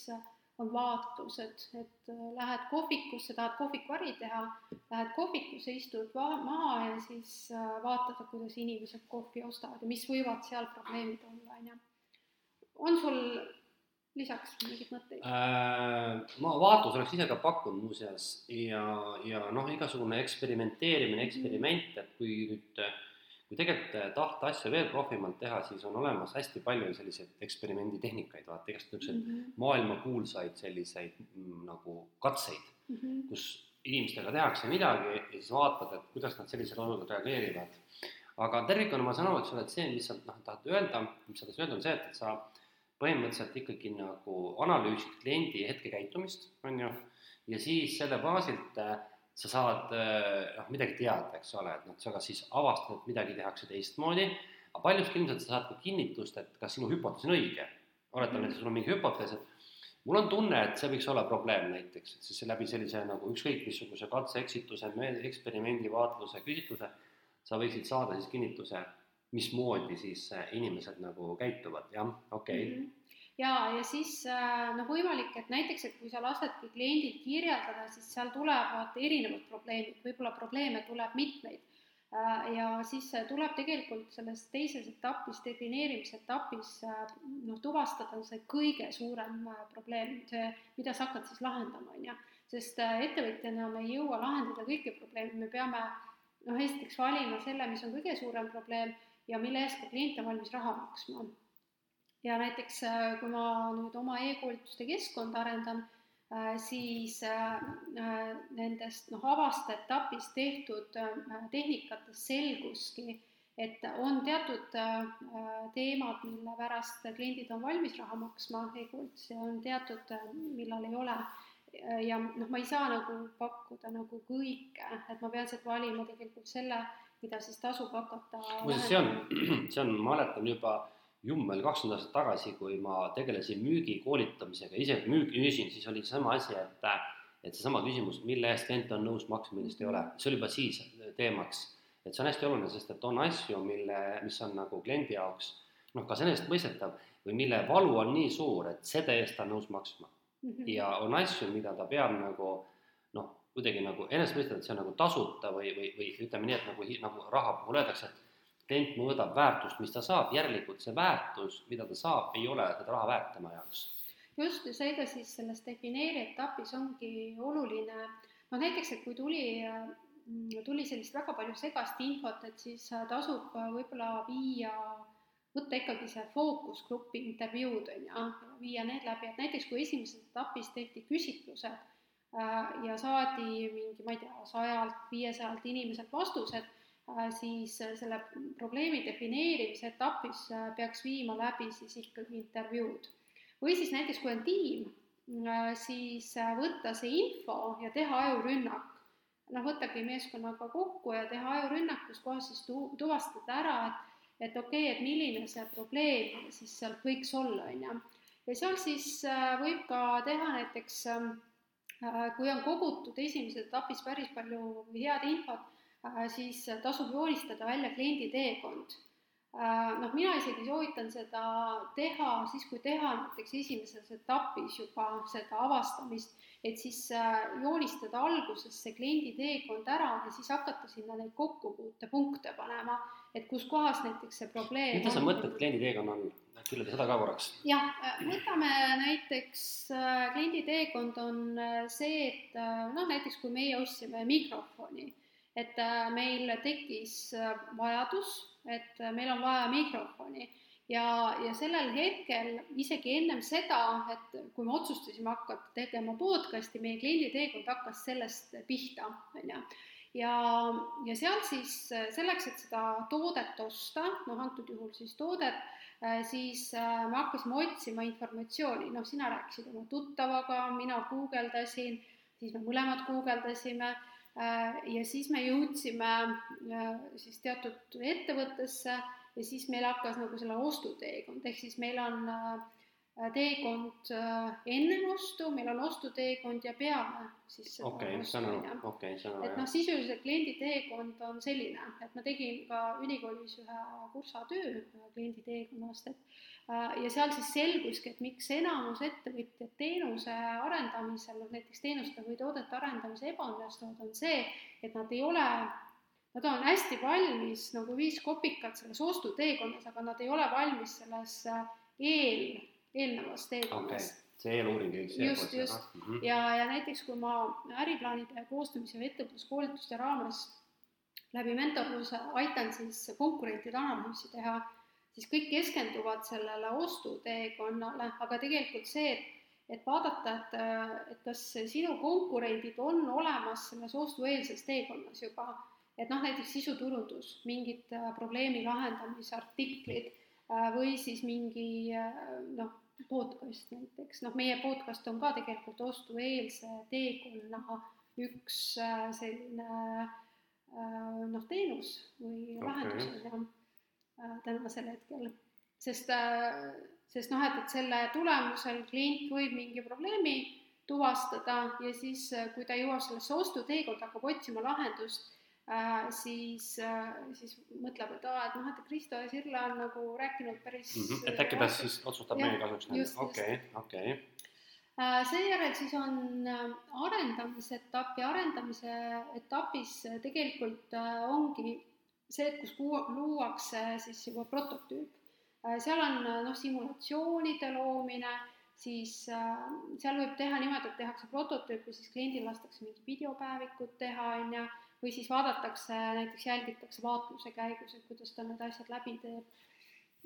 on vaatlused, et lähed kohvikusse, tahad kohvikuäri teha, lähed kohvikusse, istud maha ja siis vaatad, kuidas inimesed kohvi ostavad ja mis võivad seal probleemid olla, on ju. on sul lisaks mingeid mõtteid äh,? ma vaatlus oleks ise ka pakkunud muuseas ja, ja noh, igasugune eksperimenteerimine, eksperiment, et kui nüüd kui tegelikult tahta asja veel profimalt teha, siis on olemas hästi palju selliseid eksperimenditehnikaid, vaata igast niisuguseid mm -hmm. maailmakuulsaid selliseid nagu katseid mm, -hmm. kus inimestega tehakse midagi ja siis vaatad, et kuidas nad sellisele olukorda reageerivad. aga tervikuna ma saan aru, eks ole, et see, mis sa noh, tahad öelda, mis sa tahad öelda, on see, et sa põhimõtteliselt ikkagi nagu analüüsid kliendi hetkekäitumist, on ju, ja siis selle baasilt äh, sa saad äh, noh, midagi teada, eks ole, et noh, sa kas siis avastad, et midagi tehakse teistmoodi, aga paljuski ilmselt sa saad ka kinnitust, et kas sinu hüpotees on õige. oletame, et sul on mingi hüpotees, et mul on tunne, et see võiks olla probleem näiteks, et siis läbi sellise nagu ükskõik missuguse katse-eksituse, eksperimendi, vaatluse, küsitluse sa võiksid saada siis kinnituse, mismoodi siis äh, inimesed nagu käituvad, jah, okei okay. mm. -hmm ja, ja siis äh, noh, võimalik, et näiteks, et kui sa lasedki kliendil kirjeldada, siis seal tulevad erinevad probleemid, võib-olla probleeme tuleb mitmeid. Äh, ja siis tuleb tegelikult selles teises etapis, defineerimise etapis noh, tuvastada see kõige suurem probleem, see, mida sa hakkad siis lahendama, on ju. sest ettevõtjana me ei jõua lahendada kõiki probleeme, me peame noh, esiteks valima selle, mis on kõige suurem probleem ja mille eest ka klient on valmis raha maksma ja näiteks äh, kui ma nüüd oma e-koolituste keskkonda arendan, äh, siis äh, nendest noh, avasteetapis tehtud tehnikatest selguski, et on teatud teemad, mille pärast kliendid on valmis raha maksma e-koolitusi, on teatud, millal ei ole. ja noh, ma ei saa nagu pakkuda nagu kõike, et ma pean sealt valima tegelikult selle, mida siis tasub hakata. muuseas, see on, see on, ma mäletan juba jummel kakskümmend aastat tagasi, kui ma tegelesin müügi koolitamisega, ise müügi müüsin, siis oli seesama asi, et et seesama küsimus, mille eest klient on nõus maksma, millest ei ole, see oli juba siis teemaks. et see on hästi oluline, sest et on asju, mille, mis on nagu kliendi jaoks noh, kas enesestmõistetav või mille valu on nii suur, et selle eest ta on nõus maksma mm. -hmm. ja on asju, mida ta peab nagu noh, kuidagi nagu enesestmõistetav, et see on nagu tasuta või, või, või ütleme nii, et nagu, nagu raha puhul öeldakse, et klient mõõdab väärtust, mis ta saab, järelikult see väärtus, mida ta saab, ei ole seda raha väärt tema jaoks. just, ja seega siis selles defineeri etapis ongi oluline, noh näiteks, et kui tuli, tuli sellist väga palju segast infot, et siis tasub võib-olla viia, võtta ikkagi see fookusgrupi intervjuud, on ju, viia need läbi, et näiteks kui esimeses etapis tehti küsitlused äh, ja saadi mingi, ma ei tea, sajalt, viiesajalt inimeselt vastused siis äh, selle probleemi defineerimise etapis äh, peaks viima läbi siis ikkagi intervjuud. või siis näiteks, kui on tiim, siis võtta see info ja teha ajurünnak. noh, võttagi meeskonnaga kokku ja teha ajurünnak, kus kohas siis tu-, tuvastada ära, et et okei okay,, et milline see probleem siis sealt võiks olla, on ju. ja seal siis võib ka teha näiteks, kui on kogutud esimeses etapis päris palju head infot, Äh, siis tasub joonistada välja kliendi teekond. Äh, noh, mina isegi soovitan seda teha siis, kui teha näiteks esimeses etapis juba seda avastamist, et siis äh, joonistada alguses see kliendi teekond ära ja siis hakata sinna neid kokkupuutepunkte panema, et kus kohas näiteks see probleem mida sa mõtled kliendi teekonna all? kirjelda seda ka korraks. jah, võtame näiteks kliendi teekond on see, et noh, näiteks kui meie ostsime mikrofoni et äh, meil tekkis äh, vajadus, et äh, meil on vaja mikrofoni. Ja, ja sellel hetkel isegi ennem seda, et kui me otsustasime hakata tegema podcast'i, meie kliendi teekond hakkas sellest pihta, on ju. ja, ja sealt siis selleks, et seda toodet osta, noh, antud juhul siis toodet, siis me hakkasime otsima informatsiooni, noh, sina rääkisid oma tuttavaga, mina guugeldasin, siis me mõlemad guugeldasime ja siis me jõudsime äh, siis teatud ettevõttesse ja siis meil hakkas nagu selle ostuteekond, ehk siis meil on äh, teekond enne ostu, meil on ostuteekond ja peale siis seda okay, ostu, okei, saan aru, et noh, sisuliselt kliendi teekond on selline, et ma tegin ka ülikoolis ühe kursatöö kliendi teekonnast, et Äh, ja seal siis selguski, et miks enamus ettevõtjad teenuse arendamisel, noh näiteks teenuste või toodete arendamise ebaõnnestuvad, on see, et nad ei ole, nad on hästi valmis nagu viis kopikat selles ostuteekonnas, aga nad ei ole valmis selles äh, eel, eelnevas teekonnas okay see eeluuring käis just, just. Mm -hmm. ja, ja näiteks, kui ma äriplaanide koostamise või ettevõtluskoolituste raames läbi mentorluse aitan siis konkurentide analüüsi teha siis kõik keskenduvad sellele ostuteekonnale, aga tegelikult see, et et vaadata, et, et kas sinu konkurendid on olemas selles ostueelses teekonnas juba, et noh, näiteks sisuturundus, mingid probleemi lahendamise artiklid või siis mingi noh, podcast näiteks, noh, meie podcast on ka tegelikult ostueelse teekonna üks selline noh, teenus või okay. lahendus on ju tänasel hetkel, sest sest noh, et, et selle tulemusel klient võib mingi probleemi tuvastada ja siis, äh, kui ta jõuab sellesse ostuteekonda, hakkab otsima lahendust äh,, siis äh,, siis mõtleb, et aa, et noh, et Kristo ja Sirle on nagu rääkinud päris mm. -hmm. et äkki ta siis otsustab meie kasuks. okei, okei. Äh, seejärel siis on äh, arendamise etapp ja arendamise etapis tegelikult ongi see, et kus luuakse siis juba prototüüp Äh, seal on äh, noh, simulatsioonide loomine, siis äh, seal võib teha niimoodi, et tehakse prototüüp ja siis kliendil lastakse mingi videopäevikut teha, on ju, või siis vaadatakse, näiteks jälgitakse vaatluse käigus, et kuidas ta need asjad läbi teeb.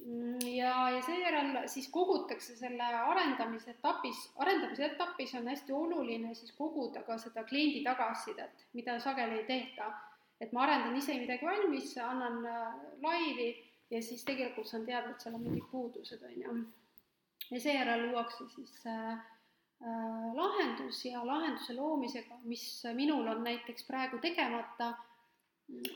Mm, ja, ja seejärel siis kogutakse selle arendamise etapis, arendamise etapis on hästi oluline siis koguda ka seda kliendi tagasisidet, mida sageli ei tehta. Et ma arendan ise midagi valmis, annan laivi ja siis tegelikult saan teada, et seal on mingid puudused, on ju. ja seejärel luuakse siis äh, äh, lahendus ja lahenduse loomisega, mis minul on näiteks praegu tegemata,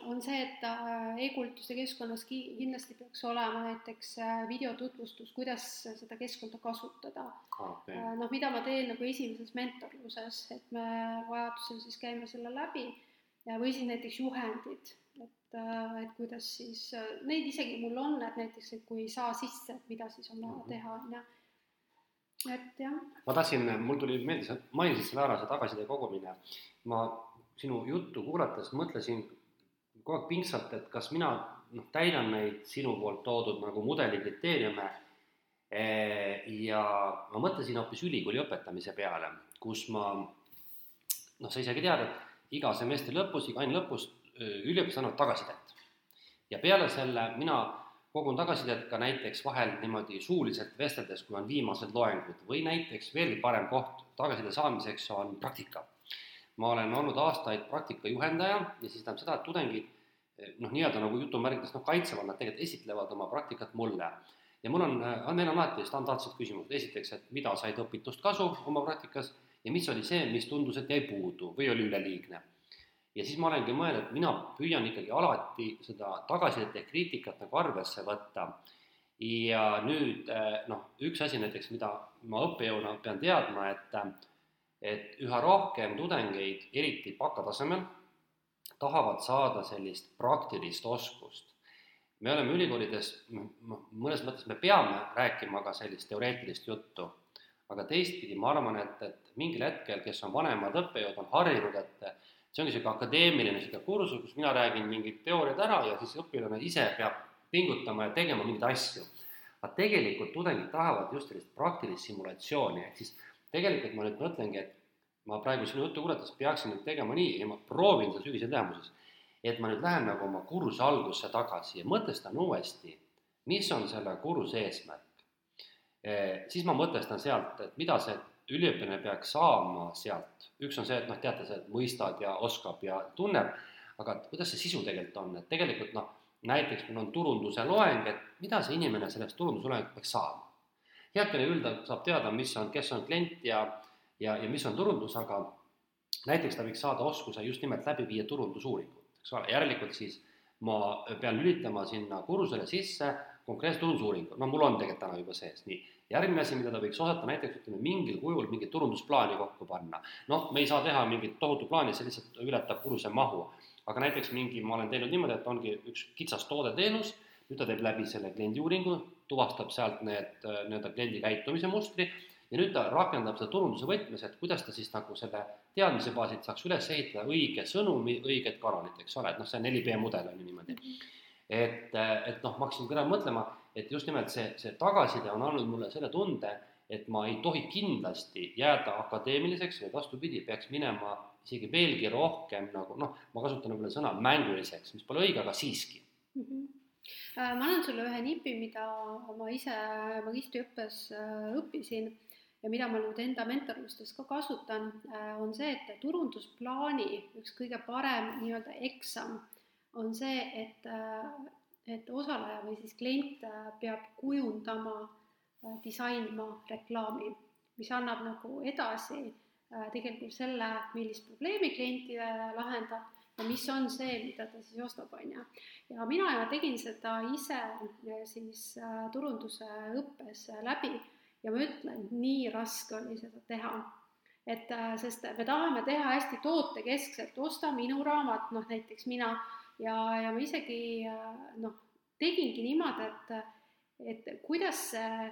on see, et äh, e-kultuse keskkonnas ki-, kindlasti peaks olema näiteks äh, videotutvustus, kuidas seda keskkonda kasutada. Okay.. Äh, noh, mida ma teen nagu esimeses mentorluses, et me vajadusel siis käime selle läbi ja või siis näiteks juhendid et, äh, et kuidas siis, äh, neid isegi mul on, et näiteks, et kui ei saa sisse, et mida siis on vaja mhm. teha, on ju. et jah. ma tahtsin, mul tuli meelde, sa mainisid selle ära, see tagasiside kogumine. ma sinu juttu kuulates mõtlesin kogu aeg pingsalt, et kas mina noh, täidan neid sinu poolt toodud nagu mudeli kriteeriume ja ma mõtlesin hoopis ülikooli õpetamise peale, kus ma noh, sa isegi tead, et iga semestri lõpus, iga aine lõpus üliõpilased annavad tagasisidet. ja peale selle mina kogun tagasisidet ka näiteks vahel niimoodi suuliselt vesteldes, kui on viimased loengud või näiteks veelgi parem koht tagasiside saamiseks on praktika. ma olen olnud aastaid praktika juhendaja ja siis tähendab seda, et tudengid noh, nii-öelda nagu jutumärkides noh, kaitsevad, nad tegelikult esitlevad oma praktikat mulle. ja mul on, meil on alati standardsed küsimused, esiteks, et mida said õpitust kasu oma praktikas ja mis oli see, mis tundus, et jäi puudu või oli üleliigne ja siis ma olengi mõelnud, et mina püüan ikkagi alati seda tagasisidet ehk kriitikat nagu arvesse võtta. ja nüüd eh, noh, üks asi näiteks, mida ma õppejõuna pean teadma, et et üha rohkem tudengeid, eriti bakatasemel, tahavad saada sellist praktilist oskust. me oleme ülikoolides, mõnes mõttes me peame rääkima ka sellist teoreetilist juttu, aga teistpidi ma arvan, et, et mingil hetkel, kes on vanemad õppejõud, on harjunud, et see ongi niisugune akadeemiline niisugune kursus, kus mina räägin mingid teooriad ära ja siis õpilane ise peab pingutama ja tegema mingeid asju. aga tegelikult tudengid tahavad just sellist praktilist simulatsiooni, ehk siis tegelikult ma nüüd mõtlengi, et ma praegu sinu juttu kuulates peaksin nüüd tegema nii ja ma proovin seda sügisel teha muuseas, et ma nüüd lähen nagu oma kursuse algusse tagasi ja mõtestan uuesti, mis on selle kursuse eesmärk. Siis ma mõtestan sealt, et mida see üliõpilane peaks saama sealt, üks on see, et noh, teate, sa mõistad ja oskab ja tunneb, aga kuidas see sisu tegelikult on, et tegelikult noh, näiteks meil on turunduse loeng, et mida see inimene sellest turundusloengust peaks saama. heakene üldalt saab teada, mis on, kes on klient ja, ja, ja mis on turundus, aga näiteks ta võiks saada oskuse just nimelt läbi viia turundusuuringut, eks ole, järelikult siis ma pean lülitama sinna kursusele sisse konkreetse turundusuuringu, no mul on tegelikult täna juba sees, nii järgmine asi, mida ta võiks osata, näiteks ütleme, mingil kujul mingit turundusplaani kokku panna. noh, me ei saa teha mingit tohutu plaani, see lihtsalt ületab kuruse mahu. aga näiteks mingi, ma olen teinud niimoodi, et ongi üks kitsas toodeteenus, nüüd ta teeb läbi selle kliendiuuringu, tuvastab sealt need nii-öelda kliendi käitumise mustri ja nüüd ta rakendab seda turunduse võtmes, et kuidas ta siis nagu selle teadmise baasilt saaks üles ehitada õige sõnumi, õiget kanalit, eks ole, et noh, see 4B mudel on ju niimoodi. Et, et noh, ma hakkasin korra mõtlema et just nimelt see, see tagasiside on andnud mulle selle tunde, et ma ei tohi kindlasti jääda akadeemiliseks, vaid vastupidi, peaks minema isegi veelgi rohkem nagu noh, ma kasutan võib-olla sõna mänguliseks, mis pole õige, aga siiski mm. -hmm ma annan sulle ühe nipi, mida ma ise magistriõppes äh, õppisin ja mida ma nüüd enda mentorlustes ka kasutan, äh, on see, et turundusplaani üks kõige parem nii-öelda eksam on see, et, et osaleja või siis klient peab kujundama, disainima reklaami, mis annab nagu edasi tegelikult selle, millist probleemi klient lahendab ja mis on see, mida ta siis ostab, on ju. ja mina tegin seda ise siis turunduse õppes läbi ja ma ütlen, nii raske oli seda teha et sest me tahame teha hästi tootekeskselt, osta minu raamat, noh näiteks mina, ja, ja ma isegi noh, tegingi niimoodi, et, et kuidas see,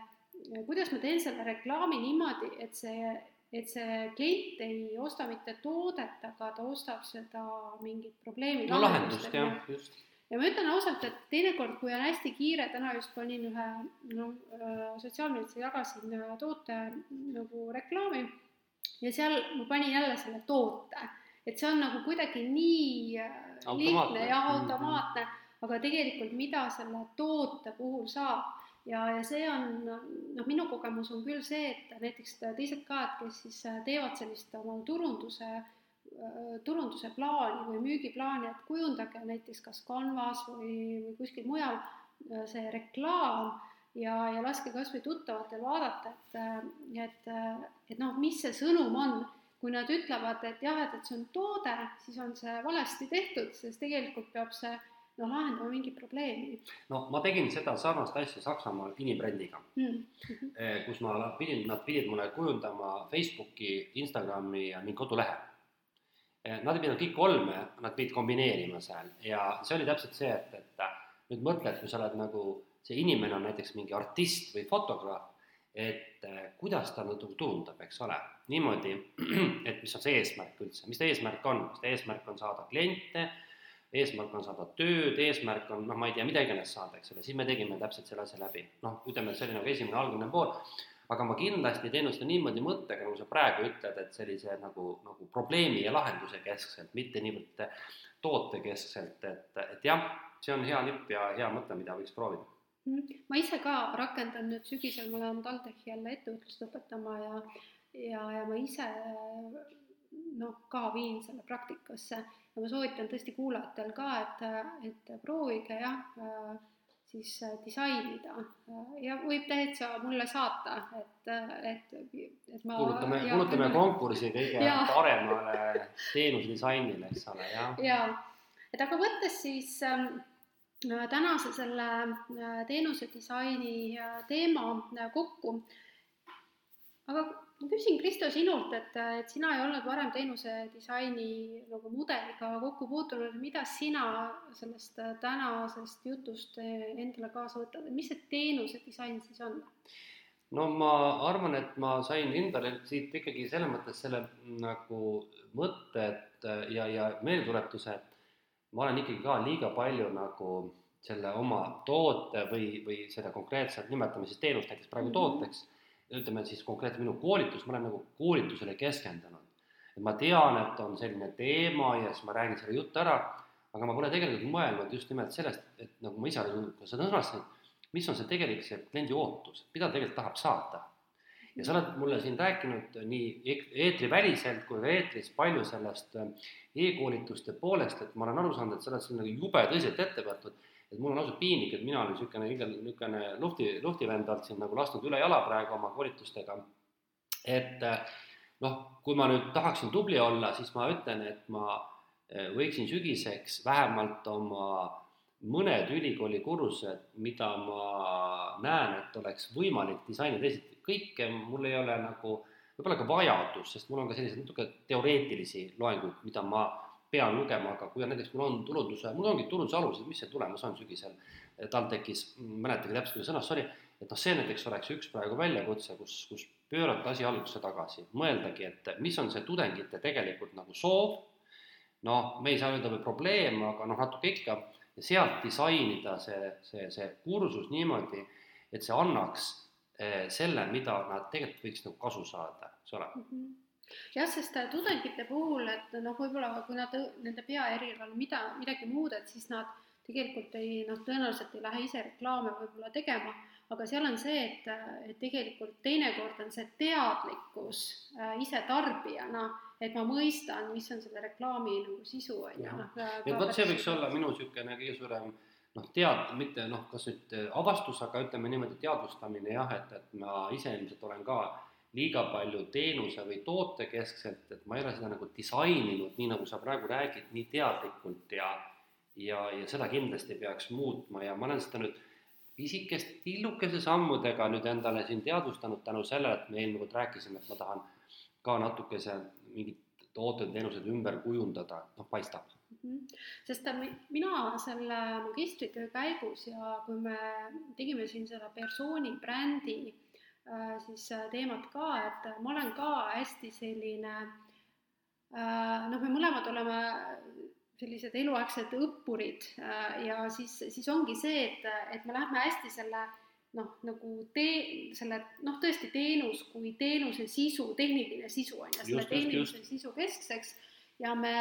kuidas ma teen selle reklaami niimoodi, et see, et see klient ei osta mitte toodet, aga ta ostab seda mingit probleemi no lahendust, jah, just. Ja ma ütlen ausalt, et teinekord, kui on hästi kiire, täna just panin ühe noh, sotsiaalmeediasse jagasin toote nagu reklaami ja seal ma panin jälle selle toote, et see on nagu kuidagi nii äh, lihtne ja mhm. automaatne, aga tegelikult mida selle toote puhul saab ja, ja see on noh, minu kogemus on küll see, et näiteks teised ka, et kes siis äh, teevad sellist oma turunduse, äh, turunduse plaani või müügiplaani, et kujundage näiteks kas Canvas või, või kuskil mujal see reklaam ja, ja laske kas või tuttavatel vaadata, et, et, et noh, mis see sõnum on. Kui nad ütlevad, et jah, et, et see on toode, siis on see valesti tehtud, sest tegelikult peab see noh, lahendama mingit probleemi. no ma tegin seda sarnast asja Saksamaal inimbrändiga mm, -hmm. kus ma pidin, nad pidid mulle kujundama Facebooki, Instagrami ja mingi kodulehe. Eh, nad ei pidanud kõik kolme, nad pidid kombineerima seal ja see oli täpselt see, et, et nüüd mõtle, et kui sa oled nagu see inimene on näiteks mingi artist või fotograaf, et äh, kuidas ta nagu tundub, eks ole, niimoodi, et mis on see eesmärk üldse, mis ta eesmärk on, kas ta eesmärk on saada kliente, eesmärk on saada tööd, eesmärk on noh, ma ei tea, mida iganes saada, eks ole, siis me tegime täpselt selle asja läbi. noh, ütleme, et see oli nagu esimene algne pool, aga ma kindlasti ei teinud seda niimoodi mõttega, nagu sa praegu ütled, et sellise nagu, nagu probleemi ja lahenduse keskselt, mitte niivõrd tootekeskselt, et, et jah, see on hea nipp ja hea mõte, mida võiks proovida. Ma ise ka rakendan nüüd sügisel, ma lähen TalTechi jälle ettevõtlust õpetama ja, ja, ja ma ise noh, ka viin selle praktikasse. Ja ma soovitan tõesti kuulajatel ka, et, et proovige jah, siis disainida. Ja võib täitsa mulle saata, et, et, et ma kuulutame, kuulutame konkursi kõige ja. paremale teenusdisainile, eks ole, jah. jaa, et aga võttes siis äh, tänase selle äh, teenuse disaini äh, teema äh, kokku. aga ma küsin, Kristo, sinult, et, et sina ei olnud varem teenuse disaini nagu mudeliga kokku puutunud, mida sina sellest tänasest jutust endale kaasa võtad, et mis see teenuse disain siis on? no ma arvan, et ma sain endale siit ikkagi selles mõttes selle nagu mõtted ja, ja meeldetuletuse, et ma olen ikkagi ka liiga palju nagu selle oma toote või, või seda konkreetselt, nimetame siis teenust näiteks praegu mm -hmm. tooteks, ütleme siis konkreetselt minu koolitus, ma olen nagu koolitusele keskendunud. et ma tean, et on selline teema ja siis ma räägin selle jutu ära, aga ma pole tegelikult mõelnud just nimelt sellest, et nagu ma ise olen sõnastanud, mis on see tegelik see kliendi ootus, mida ta tegelikult tahab saada ja sa oled mulle siin rääkinud nii eetriväliselt kui ka eetris palju sellest äh, e-koolituste poolest, et ma olen aru saanud, et sa oled siin nagu jube tõsiselt ette võtnud. et mul on ausalt piinlik, et mina olen niisugune, niisugune luhti, luhtivend olnud siin nagu lasknud üle jala praegu oma koolitustega. et äh, noh, kui ma nüüd tahaksin tubli olla, siis ma ütlen, et ma äh, võiksin sügiseks vähemalt oma mõned ülikooli kursused, mida ma näen, et oleks võimalik disainida, esiteks kõike mul ei ole nagu võib-olla ka vajadus, sest mul on ka selliseid natuke teoreetilisi loenguid, mida ma pean lugema, aga kui on näiteks, mul on turunduse, mul ongi turunduse alused, mis see tulemas on sügisel. TalTechis, mäletagi täpselt, kuidas sõnas oli, et noh, see näiteks oleks üks praegu väljakutse, kus, kus pöörata asi algusse tagasi, mõeldagi, et mis on see tudengite tegelikult nagu soov, noh, me ei saa öelda või probleem, aga noh, natuke ikka, ja sealt disainida see, see, see kursus niimoodi, et see annaks Eh, selle, mida nad tegelikult võiks nagu kasu saada, eks ole mm. -hmm jah, sest äh, tudengite puhul, et noh, võib-olla kui nad, nende peaerialal mida, midagi muud, et siis nad tegelikult ei noh, tõenäoliselt ei lähe ise reklaame võib-olla tegema, aga seal on see, et, et tegelikult teinekord on see teadlikkus äh, ise tarbijana, et ma mõistan, mis on selle reklaami nagu sisu, on ju. Noh, et vot see võiks olla minu niisugune kõige suurem noh, tead-, mitte noh, kas nüüd äh, avastus, aga ütleme niimoodi teadvustamine jah, et, et ma ise ilmselt olen ka liiga palju teenuse või toote keskselt, et ma ei ole seda nagu disaininud, nii nagu sa praegu räägid, nii teadlikult ja ja, ja seda kindlasti peaks muutma. Ja ma olen seda nüüd pisikest tillukese sammudega nüüd endale siin teadvustanud tänu sellele, et me eelmine kord rääkisime, et ma tahan ka natukese mingid tooted-teenused ümber kujundada, noh paistab mm. -hmm. sest mina selle magistritöö käigus ja kui me tegime siin seda persooni brändi äh, siis äh, teemat ka, et ma olen ka hästi selline äh, noh, me mõlemad oleme sellised eluaegsed õppurid ja siis, siis ongi see, et, et me lähme hästi selle noh, nagu tee-, selle noh, tõesti teenus kui teenuse sisu, tehniline sisu on ju, selle tehnilise sisu keskseks ja me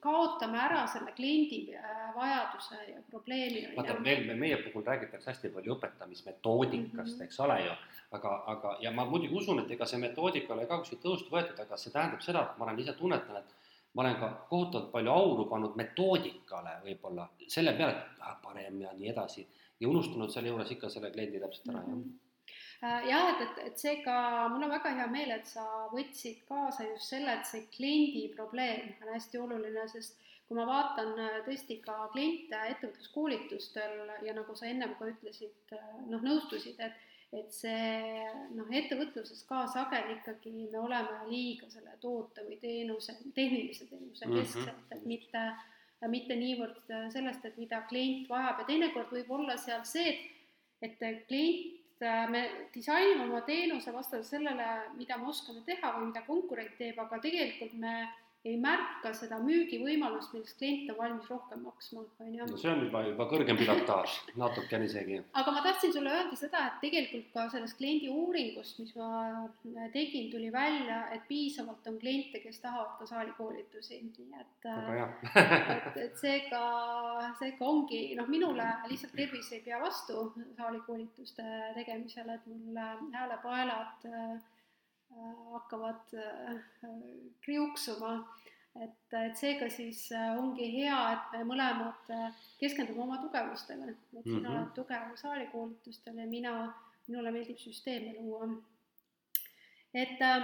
kaotame ära selle kliendi äh, vajaduse ja probleemi. vaata, meil, meie puhul räägitakse hästi palju õpetamismetoodikast mm, -hmm. eks ole ju, aga, aga ja ma muidugi usun, et ega see metoodika ei ole ka kuskilt õhust võetud, aga see tähendab seda, et ma olen ise tunnetanud, et ma olen ka kohutavalt palju auru pannud metoodikale võib-olla, selle peale, et ah, parem ja nii edasi, ja unustanud selle juures ikka selle kliendi täpselt ära, jah mm -hmm. jah, et, et, et seega mul on väga hea meel, et sa võtsid kaasa just selle, et see kliendi probleem on hästi oluline, sest kui ma vaatan äh, tõesti ka kliente ettevõtluskoolitustel ja nagu sa ennem ka ütlesid, äh, noh, nõustusid, et et see noh, ettevõtluses ka sageli ikkagi me oleme liiga selle toote või teenuse, tehnilise teenuse mhm. keskselt mm, -hmm. et mitte, mitte niivõrd sellest, et mida klient vajab. Ja teinekord võib olla seal see, et, et klient, me disainime oma teenuse vastavalt sellele, mida me oskame teha või mida konkurent teeb, aga tegelikult me ei märka seda müügivõimalust, millest klient on valmis rohkem maksma, on ju. no see on juba, juba kõrgem pilotaaž, natukene isegi. aga ma tahtsin sulle öelda seda, et tegelikult ka sellest kliendi uuringust, mis ma tegin, tuli välja, et piisavalt on kliente, kes tahavad ka saalikoolitusi, nii et et, et seega, seega ongi, noh, minule lihtsalt tervis ei pea vastu saalikoolituste tegemisele, et mul häälepaelad äh, Äh, hakkavad äh, kriuksuma. et, et seega siis äh, ongi hea, et me mõlemad keskendume oma tugevustele, et sina mm -hmm. oled tugev saalikoolitustel ja mina, minule meeldib süsteeme luua. et äh,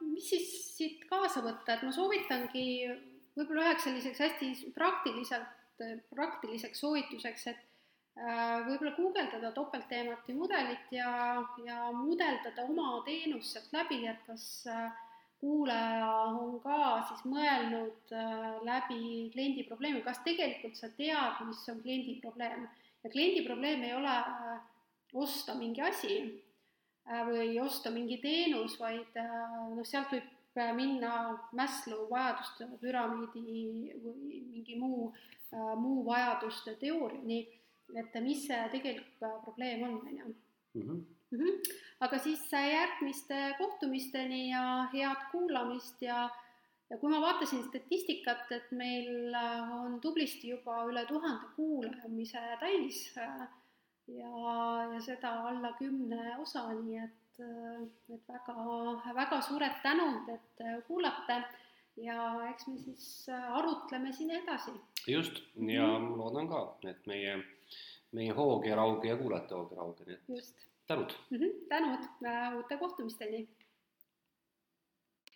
mis siis siit kaasa võtta, et ma soovitangi võib-olla üheks selliseks hästi praktiliselt, praktiliseks soovituseks, et Äh, võib-olla guugeldada topeltteemati mudelit ja, ja mudeldada oma teenust sealt läbi, et kas äh, kuulaja on ka siis mõelnud äh, läbi kliendi probleemi, kas tegelikult sa tead, mis on kliendi probleem. ja kliendi probleem ei ole osta mingi asi või osta mingi teenus, vaid noh, sealt võib minna Maslow vajaduste püramiidi või mingi muu, muu vajaduste teooriani et mis see tegelik probleem on, on ju. Mhm. Mhm. aga siis järgmiste kohtumisteni ja head kuulamist ja ja kui ma vaatasin statistikat, et meil on tublisti juba üle tuhande kuulamise täis ja, ja seda alla kümne osa, nii et, et väga, väga suured tänud, et kuulate ja eks me siis arutleme siin edasi. just, ja mm -hmm. loodan ka, et meie meie hoog ja rauge ja kuulajate hoog ja rauge, nii et Just. tänud mm! -hmm, tänud, uute kohtumisteni!